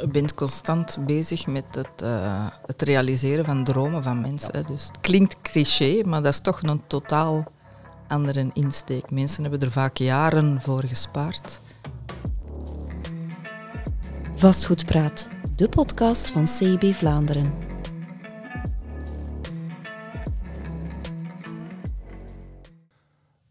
Je bent constant bezig met het, uh, het realiseren van dromen van mensen. Dus het klinkt cliché, maar dat is toch een totaal andere insteek. Mensen hebben er vaak jaren voor gespaard. Vastgoedpraat, de podcast van CIB Vlaanderen.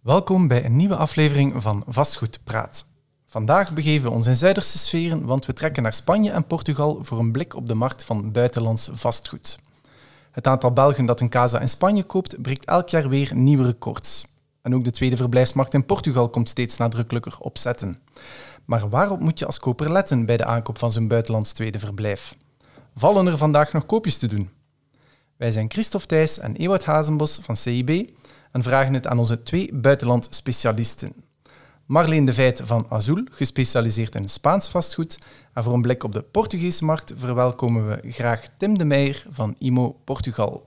Welkom bij een nieuwe aflevering van Vastgoedpraat. Vandaag begeven we ons in Zuiderse sferen, want we trekken naar Spanje en Portugal voor een blik op de markt van buitenlands vastgoed. Het aantal Belgen dat een casa in Spanje koopt, breekt elk jaar weer nieuwe records. En ook de tweede verblijfsmarkt in Portugal komt steeds nadrukkelijker op zetten. Maar waarop moet je als koper letten bij de aankoop van zo'n buitenlands tweede verblijf? Vallen er vandaag nog koopjes te doen? Wij zijn Christophe Thijs en Ewout Hazenbos van CIB en vragen het aan onze twee buitenland specialisten. Marleen de Veit van Azul, gespecialiseerd in Spaans vastgoed. En voor een blik op de Portugese markt verwelkomen we graag Tim de Meijer van IMO Portugal.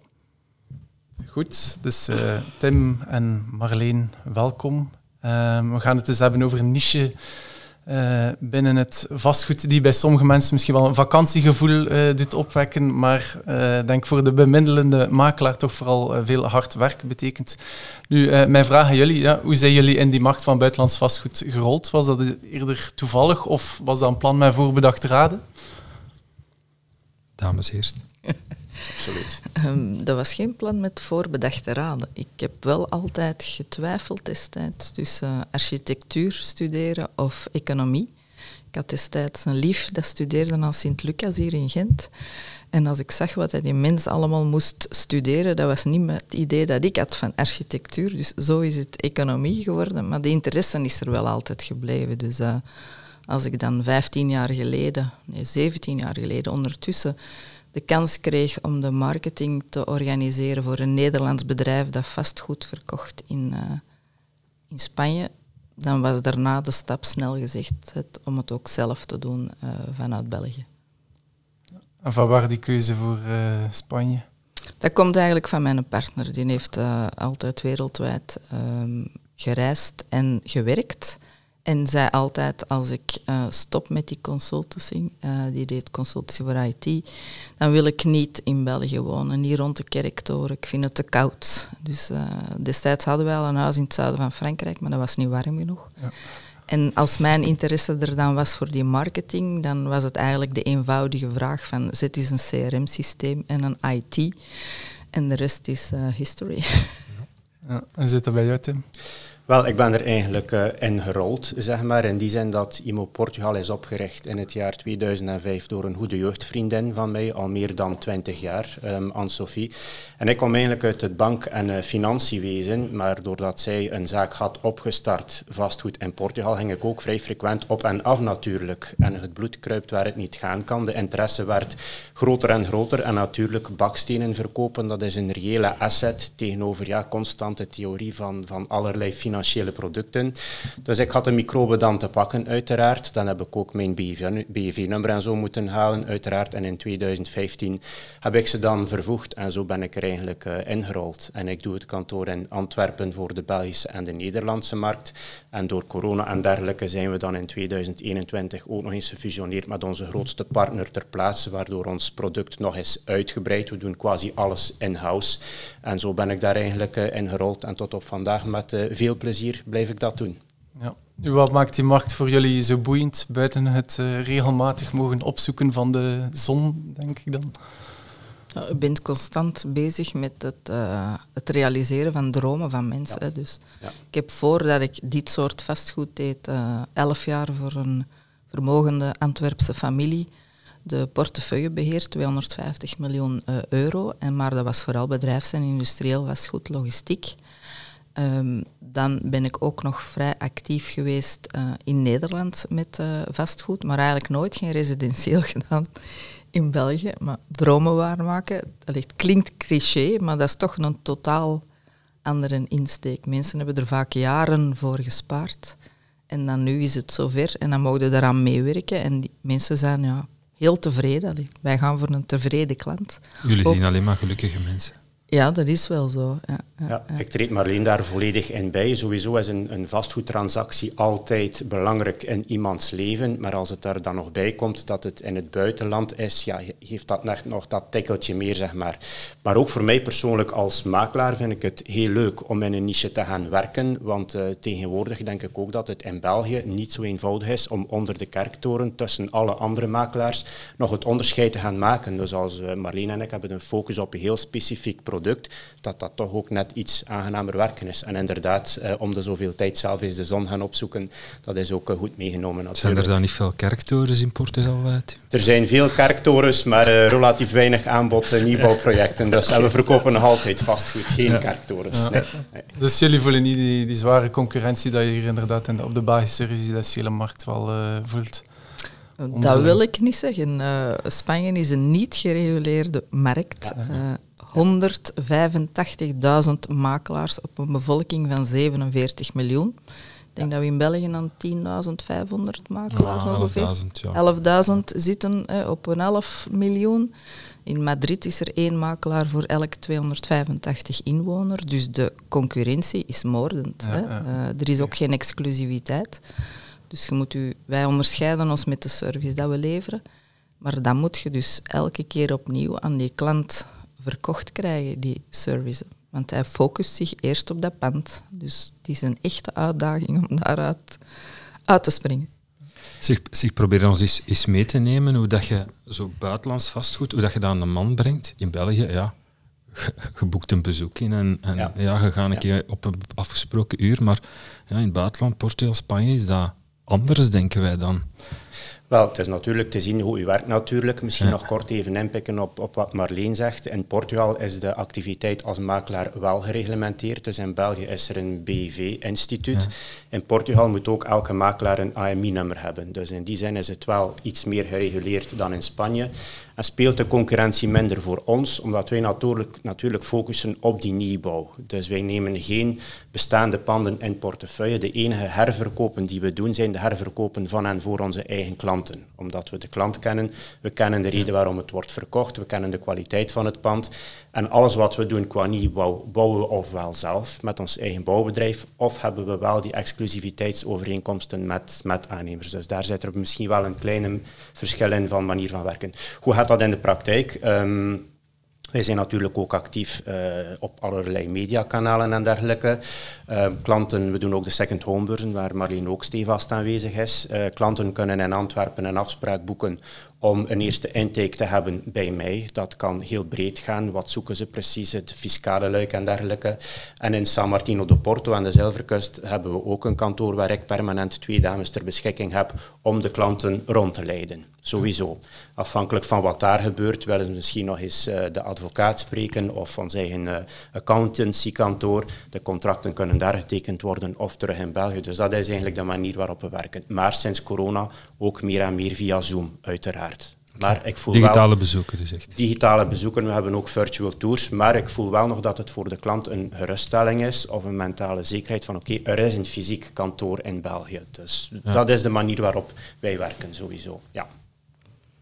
Goed, dus uh, Tim en Marleen, welkom. Uh, we gaan het eens hebben over een niche uh, binnen het vastgoed die bij sommige mensen misschien wel een vakantiegevoel uh, doet opwekken, maar uh, denk voor de bemiddelende makelaar toch vooral veel hard werk betekent. Nu, mijn vraag aan jullie, ja, hoe zijn jullie in die markt van buitenlands vastgoed gerold? Was dat eerder toevallig of was dat een plan met voorbedachte raden? Dames eerst. Absoluut. Dat was geen plan met voorbedachte raden. Ik heb wel altijd getwijfeld destijds tussen architectuur studeren of economie. Ik had destijds een lief dat studeerde aan Sint-Lucas hier in Gent. En als ik zag wat die mens allemaal moest studeren, dat was niet het idee dat ik had van architectuur. Dus zo is het economie geworden. Maar de interesse is er wel altijd gebleven. Dus uh, als ik dan 15 jaar geleden, nee 17 jaar geleden ondertussen de kans kreeg om de marketing te organiseren voor een Nederlands bedrijf dat vastgoed verkocht in, uh, in Spanje, dan was daarna de stap snel gezegd om het ook zelf te doen uh, vanuit België. En van waar die keuze voor uh, Spanje? Dat komt eigenlijk van mijn partner. Die heeft altijd wereldwijd ehm, gereisd en gewerkt. En zei altijd, als ik uh, stop met die consultancy, uh, die deed consultancy voor IT, dan wil ik niet in België wonen, niet rond de kerktoren. Ik vind het te koud. Dus uh, destijds hadden wij al een huis in het zuiden van Frankrijk, maar dat was niet warm genoeg. Ja. En als mijn interesse er dan was voor die marketing, dan was het eigenlijk de eenvoudige vraag van zet eens een CRM-systeem en een IT. En de rest is history. Ja, en zit er bij jou, Tim? Wel, ik ben er eigenlijk uh, in gerold, zeg maar. In die zin dat IMO Portugal is opgericht in het jaar 2005 door een goede jeugdvriendin van mij, al meer dan 20 jaar, um, Anne-Sophie. En ik kom eigenlijk uit het bank- en uh, financiewezen, maar doordat zij een zaak had opgestart, vastgoed in Portugal, ging ik ook vrij frequent op en af natuurlijk. En het bloed kruipt waar het niet gaan kan. De interesse werd groter en groter. En natuurlijk bakstenen verkopen, dat is een reële asset tegenover ja, constante theorie van, van allerlei financiën producten. Dus ik had een microbe dan te pakken, uiteraard. Dan heb ik ook mijn BV-nummer en zo moeten halen, uiteraard. En in 2015 heb ik ze dan vervoegd en zo ben ik er eigenlijk uh, ingerold. En ik doe het kantoor in Antwerpen voor de Belgische en de Nederlandse markt. En door corona en dergelijke zijn we dan in 2021 ook nog eens gefusioneerd met onze grootste partner ter plaatse, waardoor ons product nog eens uitgebreid. We doen quasi alles in-house. En zo ben ik daar eigenlijk uh, ingerold en tot op vandaag met uh, veel blijf ik dat doen. Ja. Wat maakt die markt voor jullie zo boeiend, buiten het uh, regelmatig mogen opzoeken van de zon, denk ik dan? Nou, je bent constant bezig met het, uh, het realiseren van dromen van mensen. Ja. Dus ja. ik heb voordat ik dit soort vastgoed deed, uh, elf jaar voor een vermogende Antwerpse familie de portefeuille beheerd, 250 miljoen uh, euro. En, maar dat was vooral bedrijfs- en industrieel vastgoed, logistiek. Um, dan ben ik ook nog vrij actief geweest uh, in Nederland met uh, vastgoed, maar eigenlijk nooit geen residentieel gedaan in België. Maar dromen waarmaken, dat klinkt cliché, maar dat is toch een totaal andere insteek. Mensen hebben er vaak jaren voor gespaard. En dan nu is het zover en dan mogen we daaraan meewerken. En die mensen zijn ja, heel tevreden. Allee, wij gaan voor een tevreden klant. Jullie zien alleen maar gelukkige mensen. Ja, dat is wel zo. Ja, ja, ik treed Marleen daar volledig in bij. Sowieso is een, een vastgoedtransactie altijd belangrijk in iemands leven, maar als het er dan nog bij komt dat het in het buitenland is, ja, heeft dat net nog dat tikkeltje meer, zeg maar. Maar ook voor mij persoonlijk als makelaar vind ik het heel leuk om in een niche te gaan werken, want uh, tegenwoordig denk ik ook dat het in België niet zo eenvoudig is om onder de kerktoren tussen alle andere makelaars nog het onderscheid te gaan maken. Dus als uh, Marleen en ik hebben een focus op een heel specifiek product, dat dat toch ook net iets aangenamer werken is. En inderdaad, eh, om de zoveel tijd zelf eens de zon gaan opzoeken, dat is ook eh, goed meegenomen natuurlijk. Zijn er dan niet veel kerktorens in Portugal? Uit? Er zijn veel kerktorens, maar uh, relatief weinig aanbod uh, nieuwbouwprojecten. Dus we verkopen nog altijd vastgoed, geen kerktorens. Nee, Dus jullie voelen niet die, die, zware concurrentie dat je hier inderdaad in de, op de Belgische residentiële markt wel voelt? Dat wil ik niet zeggen. Spanje is een niet gereguleerde markt. 185.000 makelaars op een bevolking van 47 miljoen. Ik denk dat we in België aan 10.500 makelaars ja, ongeveer. 11.000 ja. 11.000 zitten op een 11 miljoen. In Madrid is er één makelaar voor elke 285 inwoners. Dus de concurrentie is moordend. hè. Uh, er is ook geen exclusiviteit. Dus je moet u, wij onderscheiden ons met de service dat we leveren. Maar dan moet je dus elke keer opnieuw aan die klant verkocht krijgen, die service. Want hij focust zich eerst op dat pand. Dus het is een echte uitdaging om daaruit uit te springen. Zeg, zeg probeer ons eens, eens mee te nemen hoe dat je zo buitenlands vastgoed, hoe dat je dat aan de man brengt. In België, ja, je boekt een bezoek in en, en ja. ja. je gaat een keer op een afgesproken uur. Maar ja, in het buitenland, Portugal, Spanje, is dat anders, denken wij dan. Wel, het is natuurlijk te zien hoe u werkt natuurlijk. Misschien nog kort even inpikken op, op wat Marleen zegt. In Portugal is de activiteit als makelaar wel gereglementeerd. Dus in België is er een BV-instituut. In Portugal moet ook elke makelaar een AMI-nummer hebben. Dus in die zin is het wel iets meer gereguleerd dan in Spanje. En speelt de concurrentie minder voor ons, omdat wij natuurlijk, natuurlijk focussen op die nieuwbouw. Dus wij nemen geen bestaande panden in portefeuille. De enige herverkopen die we doen, zijn de herverkopen van en voor onze eigen klanten. Omdat we de klant kennen, we kennen de reden waarom het wordt verkocht, we kennen de kwaliteit van het pand. En alles wat we doen qua nieuwbouw, bouwen we ofwel zelf met ons eigen bouwbedrijf, of hebben we wel die exclusiviteitsovereenkomsten met, met aannemers. Dus daar zit er misschien wel een klein verschil in van manier van werken. Hoe gaat dat in de praktijk? Um, wij zijn natuurlijk ook actief uh, op allerlei mediakanalen en dergelijke. Uh, klanten, we doen ook de second homebeurzen, waar Marleen ook stevast aanwezig is. Uh, klanten kunnen in Antwerpen een afspraak boeken om een eerste intake te hebben bij mij. Dat kan heel breed gaan. Wat zoeken ze precies? Het fiscale luik en dergelijke. En in San Martino de Porto aan de Zilverkust hebben we ook een kantoor waar ik permanent twee dames ter beschikking heb om de klanten rond te leiden. Sowieso. Afhankelijk van wat daar gebeurt, willen ze misschien nog eens uh, de advocaat spreken of van zijn uh, accountancykantoor. De contracten kunnen daar getekend worden of terug in België. Dus dat is eigenlijk de manier waarop we werken. Maar sinds corona ook meer en meer via Zoom, uiteraard. Maar ik voel digitale wel, bezoeken dus echt. Digitale bezoeken, we hebben ook virtual tours, maar ik voel wel nog dat het voor de klant een geruststelling is of een mentale zekerheid van oké, er is een fysiek kantoor in België. Dus ja. dat is de manier waarop wij werken sowieso. Ja.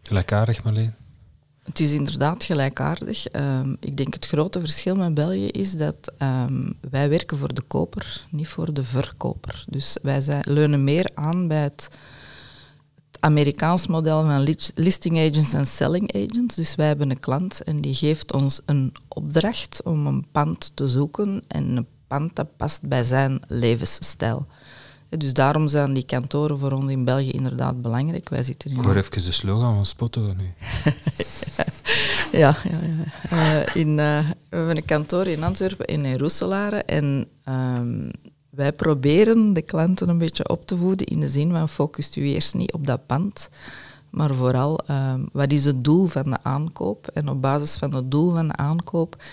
Gelijkaardig Marleen? Het is inderdaad gelijkaardig. Um, ik denk het grote verschil met België is dat um, wij werken voor de koper, niet voor de verkoper. Dus wij zijn, leunen meer aan bij het Amerikaans model van listing agents en selling agents. Dus wij hebben een klant en die geeft ons een opdracht om een pand te zoeken en een pand dat past bij zijn levensstijl. Dus daarom zijn die kantoren voor ons in België inderdaad belangrijk. Wij zitten in Ik hoor even de slogan van Spotto nu. ja, ja, ja. Uh, in, uh, we hebben een kantoor in Antwerpen en in Roeselare. En um, wij proberen de klanten een beetje op te voeden in de zin van focust u eerst niet op dat pand, maar vooral um, wat is het doel van de aankoop. En op basis van het doel van de aankoop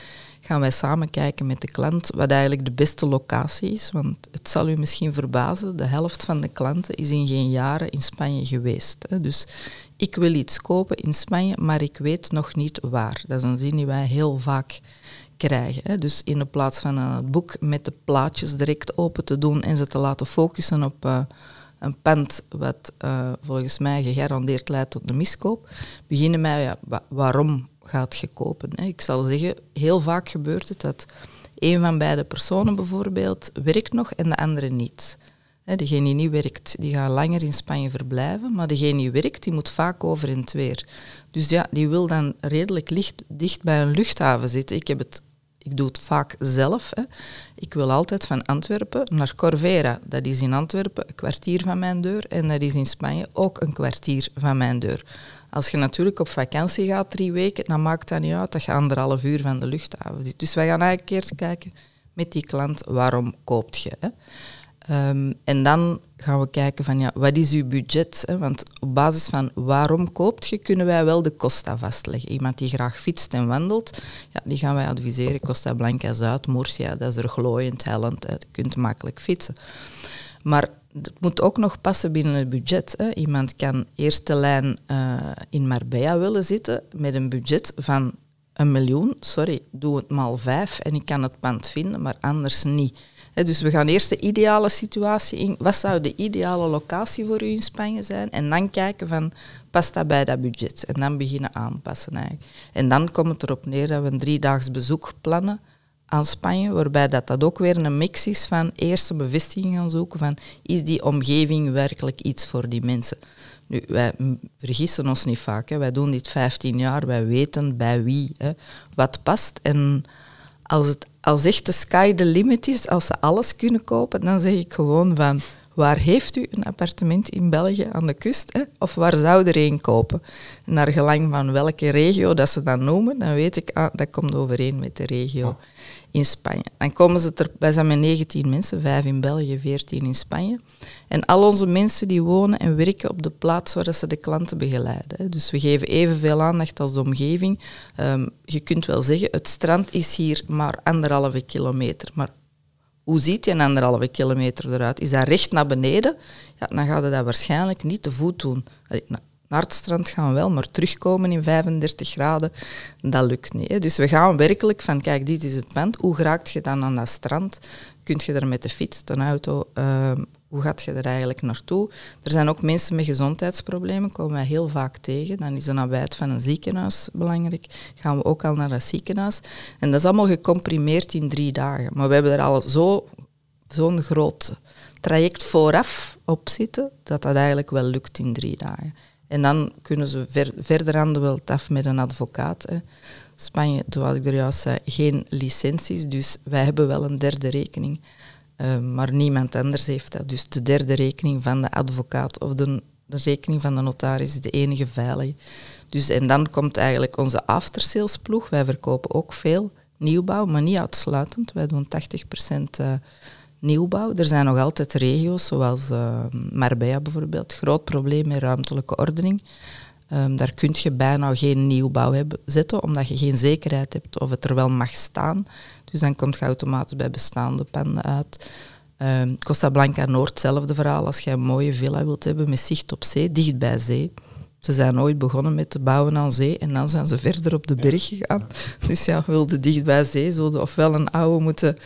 gaan wij samen kijken met de klant wat eigenlijk de beste locatie is. Want het zal u misschien verbazen, de helft van de klanten is in geen jaren in Spanje geweest. Hè. Dus ik wil iets kopen in Spanje, maar ik weet nog niet waar. Dat is een zin die wij heel vaak krijgen. Hè. Dus in de plaats van het boek met de plaatjes direct open te doen en ze te laten focussen op uh, een pand wat uh, volgens mij gegarandeerd leidt tot een miskoop, beginnen mij, ja, wa waarom gaat je kopen? Hè? Ik zal zeggen, heel vaak gebeurt het dat een van beide personen bijvoorbeeld werkt nog en de andere niet. degene die niet werkt, die gaat langer in Spanje verblijven, maar degene die werkt, die moet vaak over in het weer. Dus ja, die wil dan redelijk licht, dicht bij een luchthaven zitten. Ik heb het ik doe het vaak zelf. Hè. Ik wil altijd van Antwerpen naar Corvera. Dat is in Antwerpen een kwartier van mijn deur en dat is in Spanje ook een kwartier van mijn deur. Als je natuurlijk op vakantie gaat drie weken, dan maakt dat niet uit dat je anderhalf uur van de luchthaven zit. Dus wij gaan eigenlijk eerst kijken met die klant, waarom koopt je? Hè? Um, en dan gaan we kijken van ja, wat is uw budget? Hè? Want op basis van waarom koopt je, kunnen wij wel de kosten vastleggen. Iemand die graag fietst en wandelt, ja, die gaan wij adviseren. Costa Blanca, Zuid, Murcia, dat is er glooiend, hellend. Je kunt makkelijk fietsen. Maar het moet ook nog passen binnen het budget. Hè. Iemand kan eerste lijn uh, in Marbella willen zitten met een budget van een miljoen. Sorry, doe het maal vijf en ik kan het pand vinden, maar anders niet. Dus we gaan eerst de ideale situatie in. Wat zou de ideale locatie voor u in Spanje zijn? En dan kijken van, past dat bij dat budget? En dan beginnen aanpassen eigenlijk. En dan komt het erop neer dat we een driedaags bezoek plannen aan Spanje, waarbij dat, dat ook weer een mix is van eerste bevestiging gaan zoeken van is die omgeving werkelijk iets voor die mensen. Nu, wij vergissen ons niet vaak, hè. wij doen dit 15 jaar, wij weten bij wie hè, wat past. En als, het, als echt de sky the limit is, als ze alles kunnen kopen, dan zeg ik gewoon van waar heeft u een appartement in België aan de kust? Hè? Of waar zou er een kopen? naar gelang van welke regio dat ze dan noemen, dan weet ik, ah, dat komt overeen met de regio in Spanje. Dan komen ze er, wij zijn met 19 mensen, 5 in België, 14 in Spanje. En al onze mensen die wonen en werken op de plaats waar ze de klanten begeleiden. Dus we geven evenveel aandacht als de omgeving. Um, je kunt wel zeggen, het strand is hier maar anderhalve kilometer. Maar hoe ziet die anderhalve kilometer eruit? Is dat recht naar beneden? Ja, dan gaat je dat waarschijnlijk niet te voet doen. Naar het strand gaan wel, maar terugkomen in 35 graden, dat lukt niet. Hè. Dus we gaan werkelijk van, kijk, dit is het punt. Hoe raakt je dan aan dat strand? Kunt je er met de fiets, de auto, uh, hoe gaat je er eigenlijk naartoe? Er zijn ook mensen met gezondheidsproblemen, komen wij heel vaak tegen. Dan is de nabijheid van een ziekenhuis belangrijk. Gaan we ook al naar dat ziekenhuis. En dat is allemaal gecomprimeerd in drie dagen. Maar we hebben er al zo'n zo groot traject vooraf op zitten, dat dat eigenlijk wel lukt in drie dagen. En dan kunnen ze ver, verder aan de wel af met een advocaat. Hè. Spanje, zoals ik er juist zei, geen licenties, dus wij hebben wel een derde rekening. Uh, maar niemand anders heeft dat. Dus de derde rekening van de advocaat of de, de rekening van de notaris is de enige veilige. Dus, en dan komt eigenlijk onze aftersalesploeg. Wij verkopen ook veel nieuwbouw, maar niet uitsluitend. Wij doen 80% uh, nieuwbouw. Er zijn nog altijd regio's, zoals uh, Marbella bijvoorbeeld, groot probleem met ruimtelijke ordening. Um, daar kun je bijna geen nieuwbouw hebben, zetten, omdat je geen zekerheid hebt of het er wel mag staan. Dus dan komt je automatisch bij bestaande panden uit. Um, Costa Blanca Noord, hetzelfde verhaal. Als je een mooie villa wilt hebben met zicht op zee, dicht bij zee. Ze zijn ooit begonnen met te bouwen aan zee en dan zijn ze verder op de berg gegaan. Dus ja, wilde dicht bij zee, zullen ofwel een oude moeten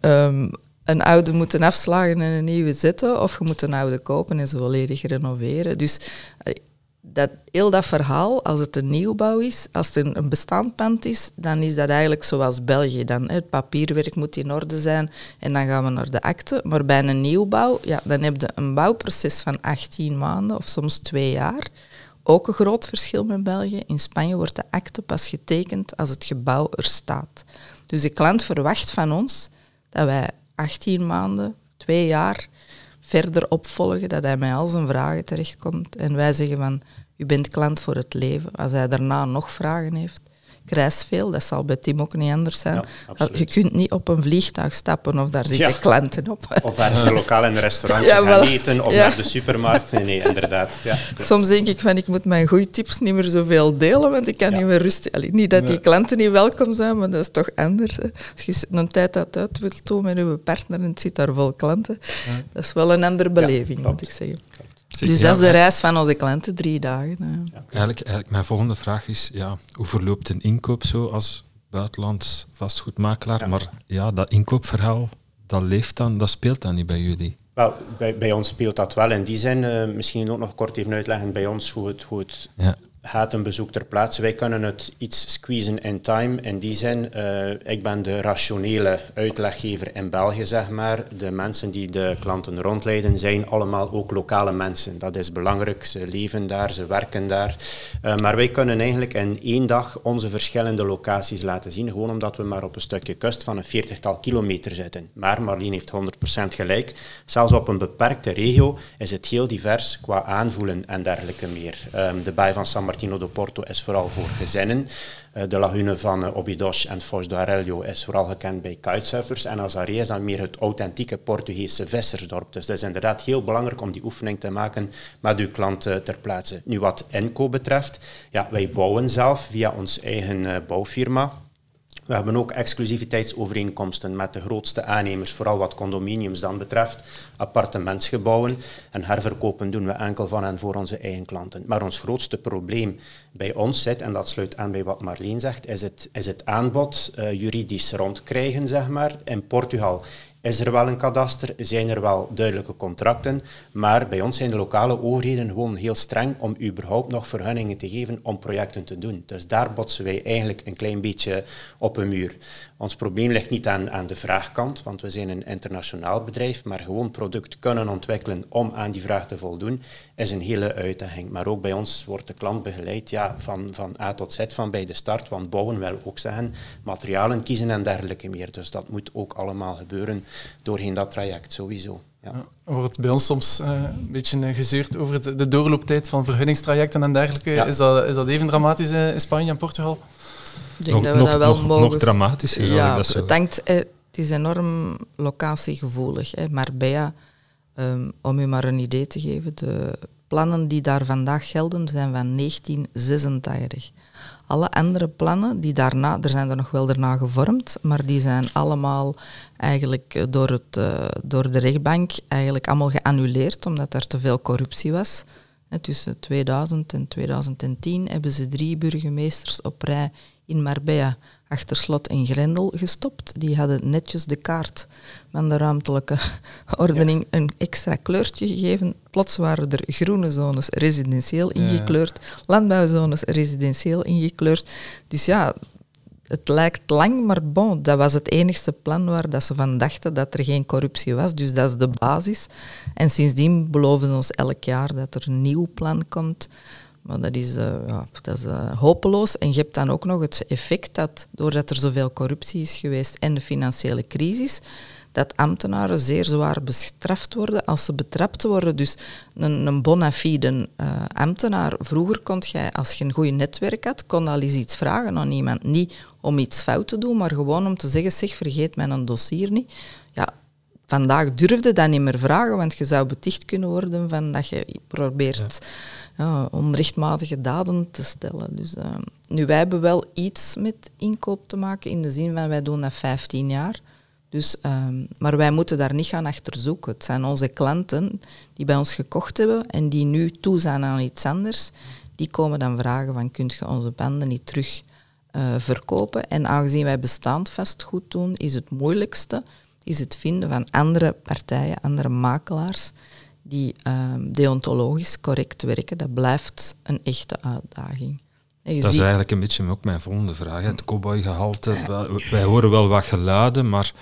um, een oude moeten afslagen en een nieuwe zetten, of je moet een oude kopen en ze volledig renoveren. Dus eh, dat, heel dat verhaal, als het een nieuwbouw is, als het een, bestaand pand is, dan is dat eigenlijk zoals België. Dan, het papierwerk moet in orde zijn en dan gaan we naar de akte. Maar bij een nieuwbouw, ja, dan heb je een bouwproces van 18 maanden of soms twee jaar. Ook een groot verschil met België. In Spanje wordt de akte pas getekend als het gebouw er staat. Dus de klant verwacht van ons dat wij 18 maanden, twee jaar verder opvolgen, dat hij met al zijn vragen terechtkomt. En wij zeggen van, u bent klant voor het leven. Als hij daarna nog vragen heeft, reis veel, dat zal bij Tim ook niet anders zijn. je kunt niet op een vliegtuig stappen of daar zitten klanten op. Of ergens een lokaal in een restaurant ja, gaan eten of naar de supermarkt. Nee, nee inderdaad. Soms denk ik van, ik moet mijn goede tips niet meer zoveel delen, want ik kan niet meer rusten. niet dat die klanten niet welkom zijn, maar dat is toch anders. Hè. Als je een tijd dat uit wilt doen met je partner en het zit daar vol klanten, dat is wel een andere beleving, moet ik zeggen dus dat is de reis van onze klanten, drie dagen. Eigenlijk, eigenlijk, mijn volgende vraag is, ja, hoe verloopt een inkoop zo als buitenlands vastgoedmakelaar? Maar ja, dat inkoopverhaal, dat leeft dan, dat speelt dan niet bij jullie? Wel, bij, bij ons speelt dat wel in die zin. Uh, misschien ook nog kort even uitleggen bij ons hoe het, hoe het gaat een bezoek ter plaatse. Wij kunnen het iets squeezen in time. In die zin, uh, ik ben de rationele uitleggever in België, zeg maar. De mensen die de klanten rondleiden zijn allemaal ook lokale mensen. Dat is belangrijk. Ze leven daar, ze werken daar. Uh, maar wij kunnen eigenlijk in één dag onze verschillende locaties laten zien. Gewoon omdat we maar op een stukje kust van een veertigtal kilometer zitten. Maar Marleen heeft 100% gelijk. Zelfs op een beperkte regio is het heel divers qua aanvoelen en dergelijke meer. Um, de baai van San Martino do Porto is vooral voor gezinnen. Uh, de lagune van uh, Obidos en Foz do Arelho is vooral gekend bij kitesurfers. En Azaré is dan meer het authentieke Portugese vissersdorp. Dus het is inderdaad heel belangrijk om die oefening te maken met uw klant uh, ter plaatse. Nu wat inkoop betreft, ja, wij bouwen zelf via ons eigen bouwfirma. We hebben ook exclusiviteitsovereenkomsten met de grootste aannemers, vooral wat condominiums dan betreft, appartementsgebouwen. En herverkopen doen we enkel van en voor onze eigen klanten. Maar ons grootste probleem bij ons zit, en dat sluit aan bij wat Marleen zegt, is het, is het aanbod uh, juridisch rondkrijgen, zeg maar. In Portugal is er wel een kadaster, zijn er wel duidelijke contracten, maar bij ons zijn de lokale overheden gewoon heel streng om überhaupt nog vergunningen te geven om projecten te doen. Dus daar botsen wij eigenlijk een klein beetje op een muur. Ons probleem ligt niet aan, aan de vraagkant, want we zijn een internationaal bedrijf, maar gewoon product kunnen ontwikkelen om aan die vraag te voldoen, is een hele uitdaging. Maar ook bij ons wordt de klant begeleid ja, van, van A tot Z, van bij de start, want bouwen wil ook zeggen materialen kiezen en dergelijke meer. Dus dat moet ook allemaal gebeuren doorheen dat traject, sowieso. Ja. Er wordt bij ons soms uh, een beetje gezeurd over de, de doorlooptijd van vergunningstrajecten en dergelijke. Is, dat, is dat even dramatisch in Spanje en Portugal? Ik denk nog, dat we nog, dat wel nog, mogen... Nog dramatischer. Ja, dat het, eh, is enorm locatiegevoelig. Hè. Marbella, um, om u maar een idee te geven, de plannen die daar vandaag gelden zijn van 1986. Alle andere plannen die daarna, er zijn er nog wel daarna gevormd, maar die zijn allemaal eigenlijk eh, door, het, uh, door de rechtbank eigenlijk allemaal geannuleerd omdat er te veel corruptie was. En tussen 2000 en 2010 hebben ze drie burgemeesters op rij in Marbella achter slot en grendel gestopt. Die hadden netjes de kaart van de ruimtelijke ordening een extra kleurtje gegeven. Plots waren er groene zones residentieel ingekleurd, landbouwzones residentieel ingekleurd. Dus ja, het lijkt lang, maar bon, dat was het enigste plan waar dat ze van dachten dat er geen corruptie was. Dus dat is de basis. En sindsdien beloven ze ons elk jaar dat er een nieuw plan komt. Maar dat is, uh, ja, dat is uh, hopeloos. En je hebt dan ook nog het effect dat, doordat er zoveel corruptie is geweest en de financiële crisis, dat ambtenaren zeer zwaar bestraft worden als ze betrapt worden. Dus een, een bona fide uh, ambtenaar, vroeger kon jij, als je een goed netwerk had, kon al eens iets vragen aan iemand. Niet om iets fout te doen, maar gewoon om te zeggen, zeg, vergeet mijn dossier niet. Vandaag durfde dat niet meer vragen, want je zou beticht kunnen worden van dat je probeert ja. onrechtmatige daden te stellen. Dus, uh, nu, wij hebben wel iets met inkoop te maken, in de zin van wij doen dat 15 jaar. Dus, um, maar wij moeten daar niet gaan achter zoeken. Het zijn onze klanten die bij ons gekocht hebben en die nu toe zijn aan iets anders. Die komen dan vragen van, kunt je onze banden niet terug uh, verkopen? En aangezien wij bestaand vastgoed doen, is het moeilijkste is het vinden van andere partijen, andere makelaars, die um, deontologisch correct werken. Dat blijft een echte uitdaging. dat is eigenlijk een beetje ook mijn volgende vraag. Het cowboygehalte, wij horen wel wat geluiden, maar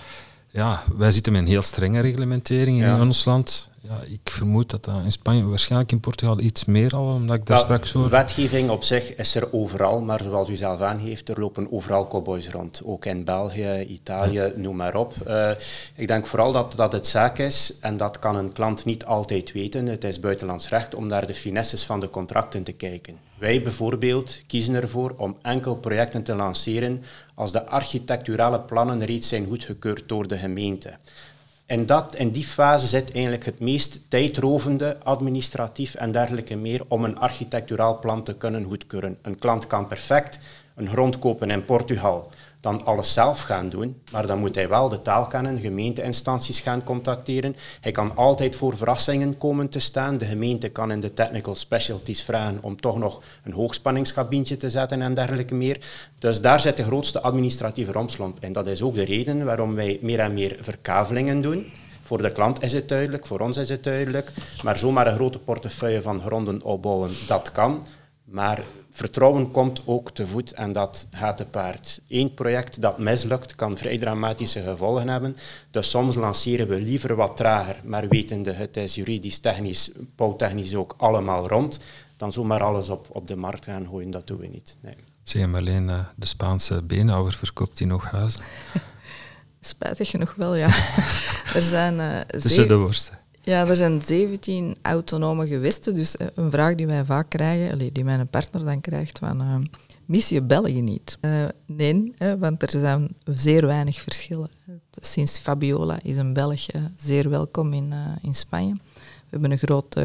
ja, wij zitten met een heel strenge reglementering in ons land. Ja, ik vermoed dat dat in Spanje, waarschijnlijk in Portugal iets meer al, omdat ik daar ja, straks hoor. Wetgeving op zich is er overal, maar zoals u zelf aangeeft, er lopen overal cowboys rond. Ook in België, Italië, ja. noem maar op. Uh, ik denk vooral dat, dat het zaak is, en dat kan een klant niet altijd weten, het is buitenlands recht, om naar de finesses van de contracten te kijken. Wij bijvoorbeeld kiezen ervoor om enkel projecten te lanceren als de architecturale plannen reeds zijn goedgekeurd door de gemeente. En dat, in die fase zit eigenlijk het meest tijdrovende, administratief en dergelijke meer, om een architecturaal plan te kunnen goedkeuren. Een klant kan perfect een grond kopen in Portugal dan alles zelf gaan doen, maar dan moet hij wel de taal kennen, gemeenteinstanties gaan contacteren. Hij kan altijd voor verrassingen komen te staan. De gemeente kan in de technical specialties vragen om toch nog een hoogspanningskabientje te zetten en dergelijke meer. Dus daar zit de grootste administratieve romslomp. En dat is ook de reden waarom wij meer en meer verkavelingen doen. Voor de klant is het duidelijk, voor ons is het duidelijk. Maar zomaar een grote portefeuille van gronden opbouwen, dat kan. Maar vertrouwen komt ook te voet en dat gaat te paard. Eén project dat mislukt kan vrij dramatische gevolgen hebben. Dus soms lanceren we liever wat trager, maar wetende het is juridisch, technisch, bouwtechnisch ook allemaal rond, dan zomaar alles op, op de markt gaan gooien. Dat doen we niet. Nee. Zie je maar alleen uh, de Spaanse beenhouwer verkoopt die nog huizen? Spijtig genoeg wel, ja. er zijn, uh, Tussen de worsten. Ja, er zijn 17 autonome gewesten. Dus eh, een vraag die wij vaak krijgen, die mijn partner dan krijgt, van uh, mis je België niet? Uh, nee, want er zijn zeer weinig verschillen. Sinds Fabiola is een Belg zeer welkom in, in Spanje. We hebben een groot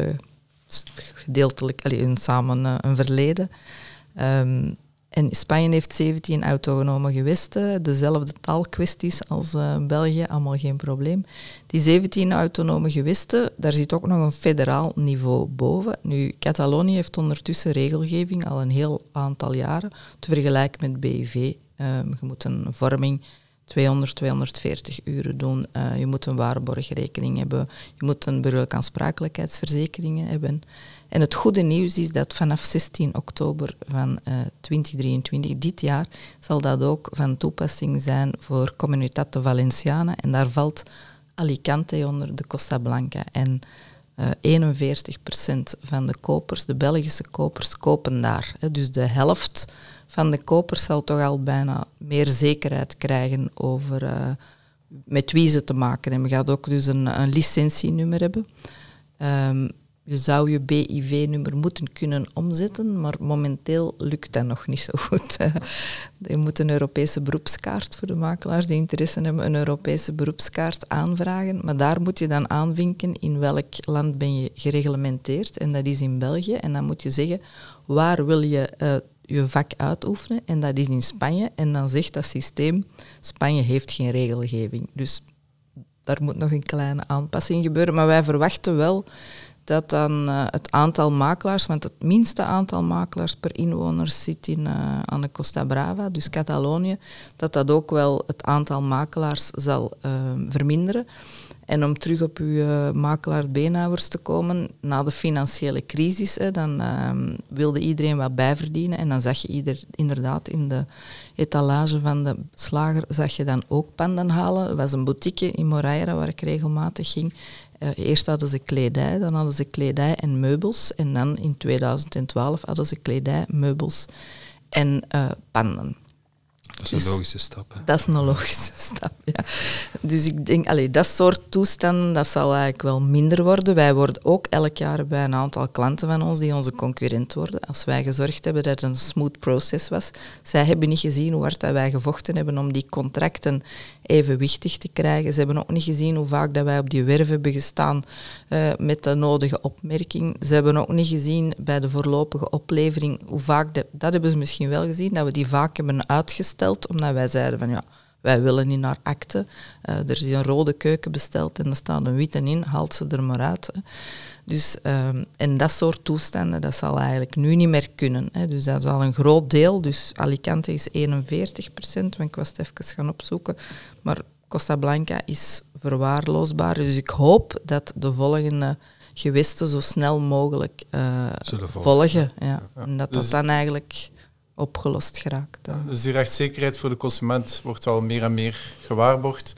gedeeltelijk, allee, een, samen een verleden. Um, en Spanje heeft 17 autonome gewesten, dezelfde taalkwesties als uh, België, allemaal geen probleem. Die 17 autonome gewesten, daar zit ook nog een federaal niveau boven. Nu, Catalonië heeft ondertussen regelgeving al een heel aantal jaren, te vergelijken met BIV. Um, je moet een vorming 200, 240 uren doen. Uh, je moet een waarborgrekening hebben. Je moet een burgerlijke aansprakelijkheidsverzekering hebben. En het goede nieuws is dat vanaf 16 oktober van uh, eh, 2023, dit jaar, zal dat ook van toepassing zijn voor Comunitat de Valenciana. En daar valt Alicante onder de Costa Blanca. En uh, eh, 41% van de kopers, de Belgische kopers, kopen daar. Hè. Dus de helft van de kopers zal toch al bijna meer zekerheid krijgen over uh, met wie ze te maken hebben. Gaat ook dus een, een licentienummer hebben. Um, je zou je BIV-nummer moeten kunnen omzetten, maar momenteel lukt dat nog niet zo goed. je moet een Europese beroepskaart voor de makelaars die interesse hebben, een Europese beroepskaart aanvragen. Maar daar moet je dan aanvinken in welk land ben je gereglementeerd. En dat is in België. En dan moet je zeggen waar wil je uh, je vak uitoefenen. En dat is in Spanje. En dan zegt dat systeem, Spanje heeft geen regelgeving. Dus daar moet nog een kleine aanpassing gebeuren. Maar wij verwachten wel dat dan uh, het aantal makelaars, want het minste aantal makelaars per inwoner zit in, uh, aan de Costa Brava, dus Catalonië, dat dat ook wel het aantal makelaars zal uh, verminderen. En om terug op uw uh, makelaar-beenhouwers te komen, na de financiële crisis, hè, dan ehm, wilde iedereen wat bijverdienen. En dan zag je ieder, inderdaad in de etalage van de slager, zag je dan ook panden halen. Er was een boutique in Moreira waar ik regelmatig ging. Uh, eerst hadden ze kledij, dan hadden ze kledij en meubels. En dan in 2012 hadden ze kledij, meubels en uh, panden. Dat is een dus logische stap. Hè? Dat is een logische stap, ja. Dus ik denk, allee, dat soort toestanden, dat zal eigenlijk wel minder worden. Wij worden ook elk jaar bij een aantal klanten van ons die onze concurrent worden. Als wij gezorgd hebben dat het een smooth process was. Zij hebben niet gezien hoe hard dat wij gevochten hebben om die contracten evenwichtig te krijgen. Ze hebben ook niet gezien hoe vaak dat wij op die werf hebben gestaan uh, met de nodige opmerking. Ze hebben ook niet gezien bij de voorlopige oplevering hoe vaak, de, dat hebben ze misschien wel gezien, dat we die vaak hebben uitgesteld, omdat wij zeiden van ja, wij willen niet naar akte. Uh, er is een rode keuken besteld en er staat een witte in, haalt ze er maar uit. Dus, um, en dat soort toestanden, dat zal eigenlijk nu niet meer kunnen. Hè. Dus dat is al een groot deel. Dus Alicante is 41 procent, want ik was het even gaan opzoeken. Maar Costa Blanca is verwaarloosbaar. Dus ik hoop dat de volgende gewesten zo snel mogelijk uh, volgen. volgen ja. En dat dat dus- dan eigenlijk opgelost geraakt. Dus die rechtszekerheid voor de consument wordt wel meer en meer gewaarborgd.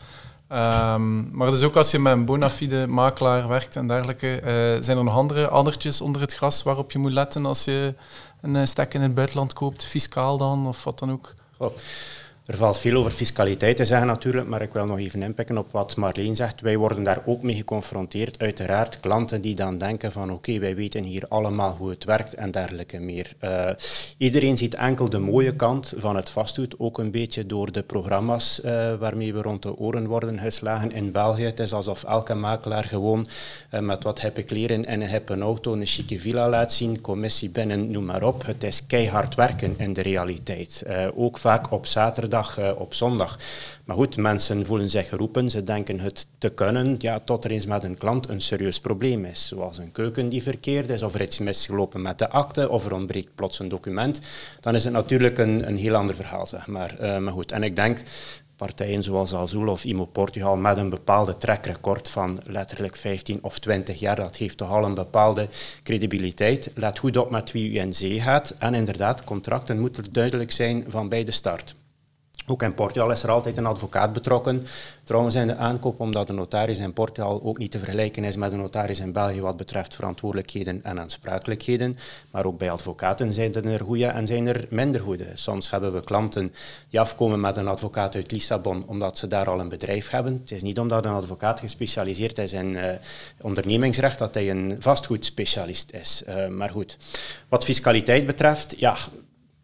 Um, maar dus ook als je met een bona fide makelaar werkt en dergelijke, uh, zijn er nog andere addertjes onder het gras waarop je moet letten als je een eh, stek in het buitenland koopt, fiscaal dan of wat dan ook? Er valt veel over fiscaliteit te zeggen natuurlijk, maar ik wil nog even inpikken op wat Marleen zegt. Wij worden daar ook mee geconfronteerd. Uiteraard klanten die dan denken van oké, wij weten hier allemaal hoe het werkt en dergelijke meer. Uh, iedereen ziet enkel de mooie kant van het vastgoed, ook een beetje door de programma's uh, waarmee we rond de oren worden geslagen in België. Het is alsof elke makelaar gewoon uh, met wat hippe kleren en een hippe auto een chique villa laat zien, commissie binnen, noem maar op. Het is keihard werken in de realiteit. ook vaak op zaterdag uh, op zondag. Maar goed, mensen voelen zich geroepen, ze denken het te kunnen, ja, tot er eens met een klant een serieus probleem is. Zoals een keuken die verkeerd is, of er iets misgelopen met de akte, of er ontbreekt plots een document. Dan is het natuurlijk een, een heel ander verhaal, zeg maar. Uh, maar goed, en ik denk partijen zoals Azul of Imo Portugal met een bepaalde trackrecord van letterlijk 15 of 20 jaar. Dat heeft toch al een bepaalde credibiliteit. Let goed op met wie u in zee gaat. En inderdaad, contracten moeten duidelijk zijn van bij de start. Ook in Portugal is er altijd een advocaat betrokken. Trouwens in de aankoop, omdat de notaris in Portugal ook niet te vergelijken is met de notaris in België wat betreft verantwoordelijkheden en aansprakelijkheden. Maar ook bij advocaten zijn er goede en zijn er minder goede. Soms hebben we klanten die afkomen met een advocaat uit Lissabon omdat ze daar al een bedrijf hebben. Het is niet omdat een advocaat gespecialiseerd is in uh, ondernemingsrecht dat hij een vastgoedspecialist is. Uh, maar goed, wat fiscaliteit betreft, ja,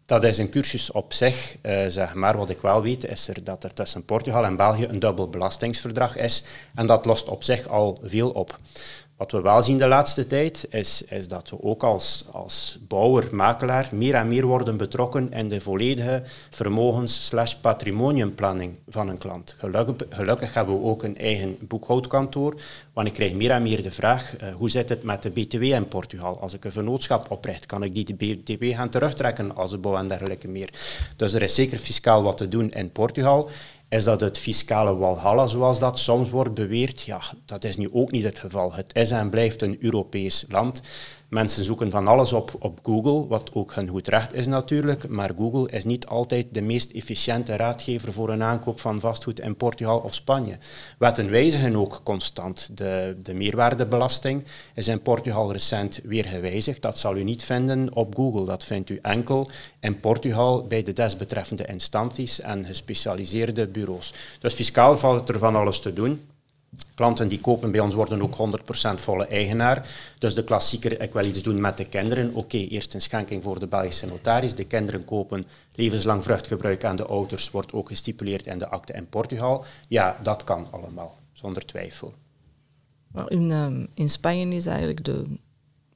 dat is een cursus op zich, uh, zeg maar. Wat ik wel weet, is er dat er tussen Portugal en België een dubbel belastingsverdrag is. En dat lost op zich al veel op. Wat we wel zien de laatste tijd, is, is dat we ook als, als bouwer, makelaar, meer en meer worden betrokken in de volledige vermogens-patrimoniumplanning van een klant. Gelukkig, hebben we ook een eigen boekhoudkantoor, want ik krijg meer en meer de vraag, uh, hoe zit het met de BTW in Portugal? Als ik een vennootschap opricht, kan ik die BTW gaan terugtrekken als de bouw en dergelijke meer? Dus er is zeker fiscaal wat te doen in Portugal. Is dat het fiscale walhalla, zoals dat soms wordt beweerd? Ja, dat is nu ook niet het geval. Het is en blijft een Europees land. Mensen zoeken van alles op op Google, wat ook hun goed recht is natuurlijk, maar Google is niet altijd de meest efficiënte raadgever voor een aankoop van vastgoed in Portugal of Spanje. Wetten wijzigen ook constant. De, de meerwaardebelasting is in Portugal recent weer gewijzigd. Dat zal u niet vinden op Google. Dat vindt u enkel in Portugal bij de desbetreffende instanties en gespecialiseerde bureaus. Dus fiscaal valt er van alles te doen. Klanten die kopen bij ons worden ook 100% volle eigenaar. Dus de klassieker, ik wil iets doen met de kinderen. Oké, eerst een schenking voor de Belgische notaris. De kinderen kopen levenslang vruchtgebruik aan de ouders, wordt ook gestipuleerd in de akte in Portugal. Ja, dat kan allemaal, zonder twijfel. In, ehm, in Spanje is eigenlijk de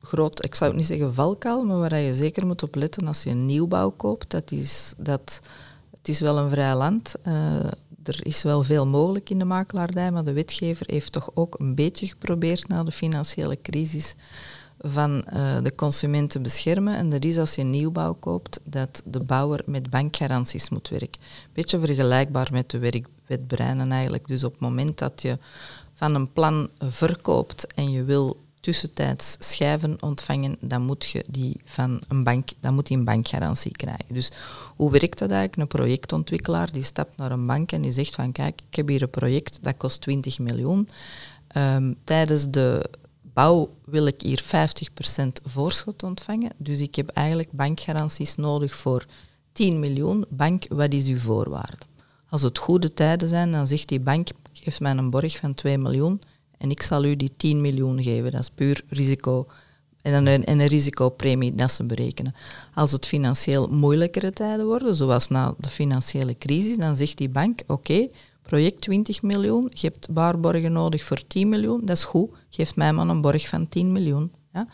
groot, ik zou het niet zeggen valkuil, maar waar je zeker moet op letten als je een nieuwbouw koopt, dat is dat het is wel een vrij land. Uh, er is wel veel mogelijk in de makelaardij, maar de wetgever heeft toch ook een beetje geprobeerd na de financiële crisis van uh, de consument te beschermen. En dat is als je nieuwbouw koopt, dat de bouwer met bankgaranties moet werken. Beetje vergelijkbaar met de werkwet Breinen eigenlijk. Dus op het moment dat je van een plan verkoopt en je wil tussentijds schijven ontvangen, dan moet je die van een bank, dan moet die een bankgarantie krijgen. Dus hoe werkt dat eigenlijk? Een projectontwikkelaar die stapt naar een bank en die zegt van kijk, ik heb hier een project dat kost 20 miljoen. Um, tijdens de bouw wil ik hier 50% voorschot ontvangen. Dus ik heb eigenlijk bankgaranties nodig voor 10 miljoen. Bank, wat is uw voorwaarde? Als het goede tijden zijn, dan zegt die bank, geef mij een borg van 2 miljoen en ik zal u die 10 miljoen geven. Dat is puur risico. En een, en een risicopremie dat ze berekenen. Als het financieel moeilijkere tijden worden, zoals na de financiële crisis, dan zegt die bank, oké, project 20 miljoen, je hebt baarborgen nodig voor 10 miljoen, dat is goed, geef mij maar een borg van 10 miljoen. Ja?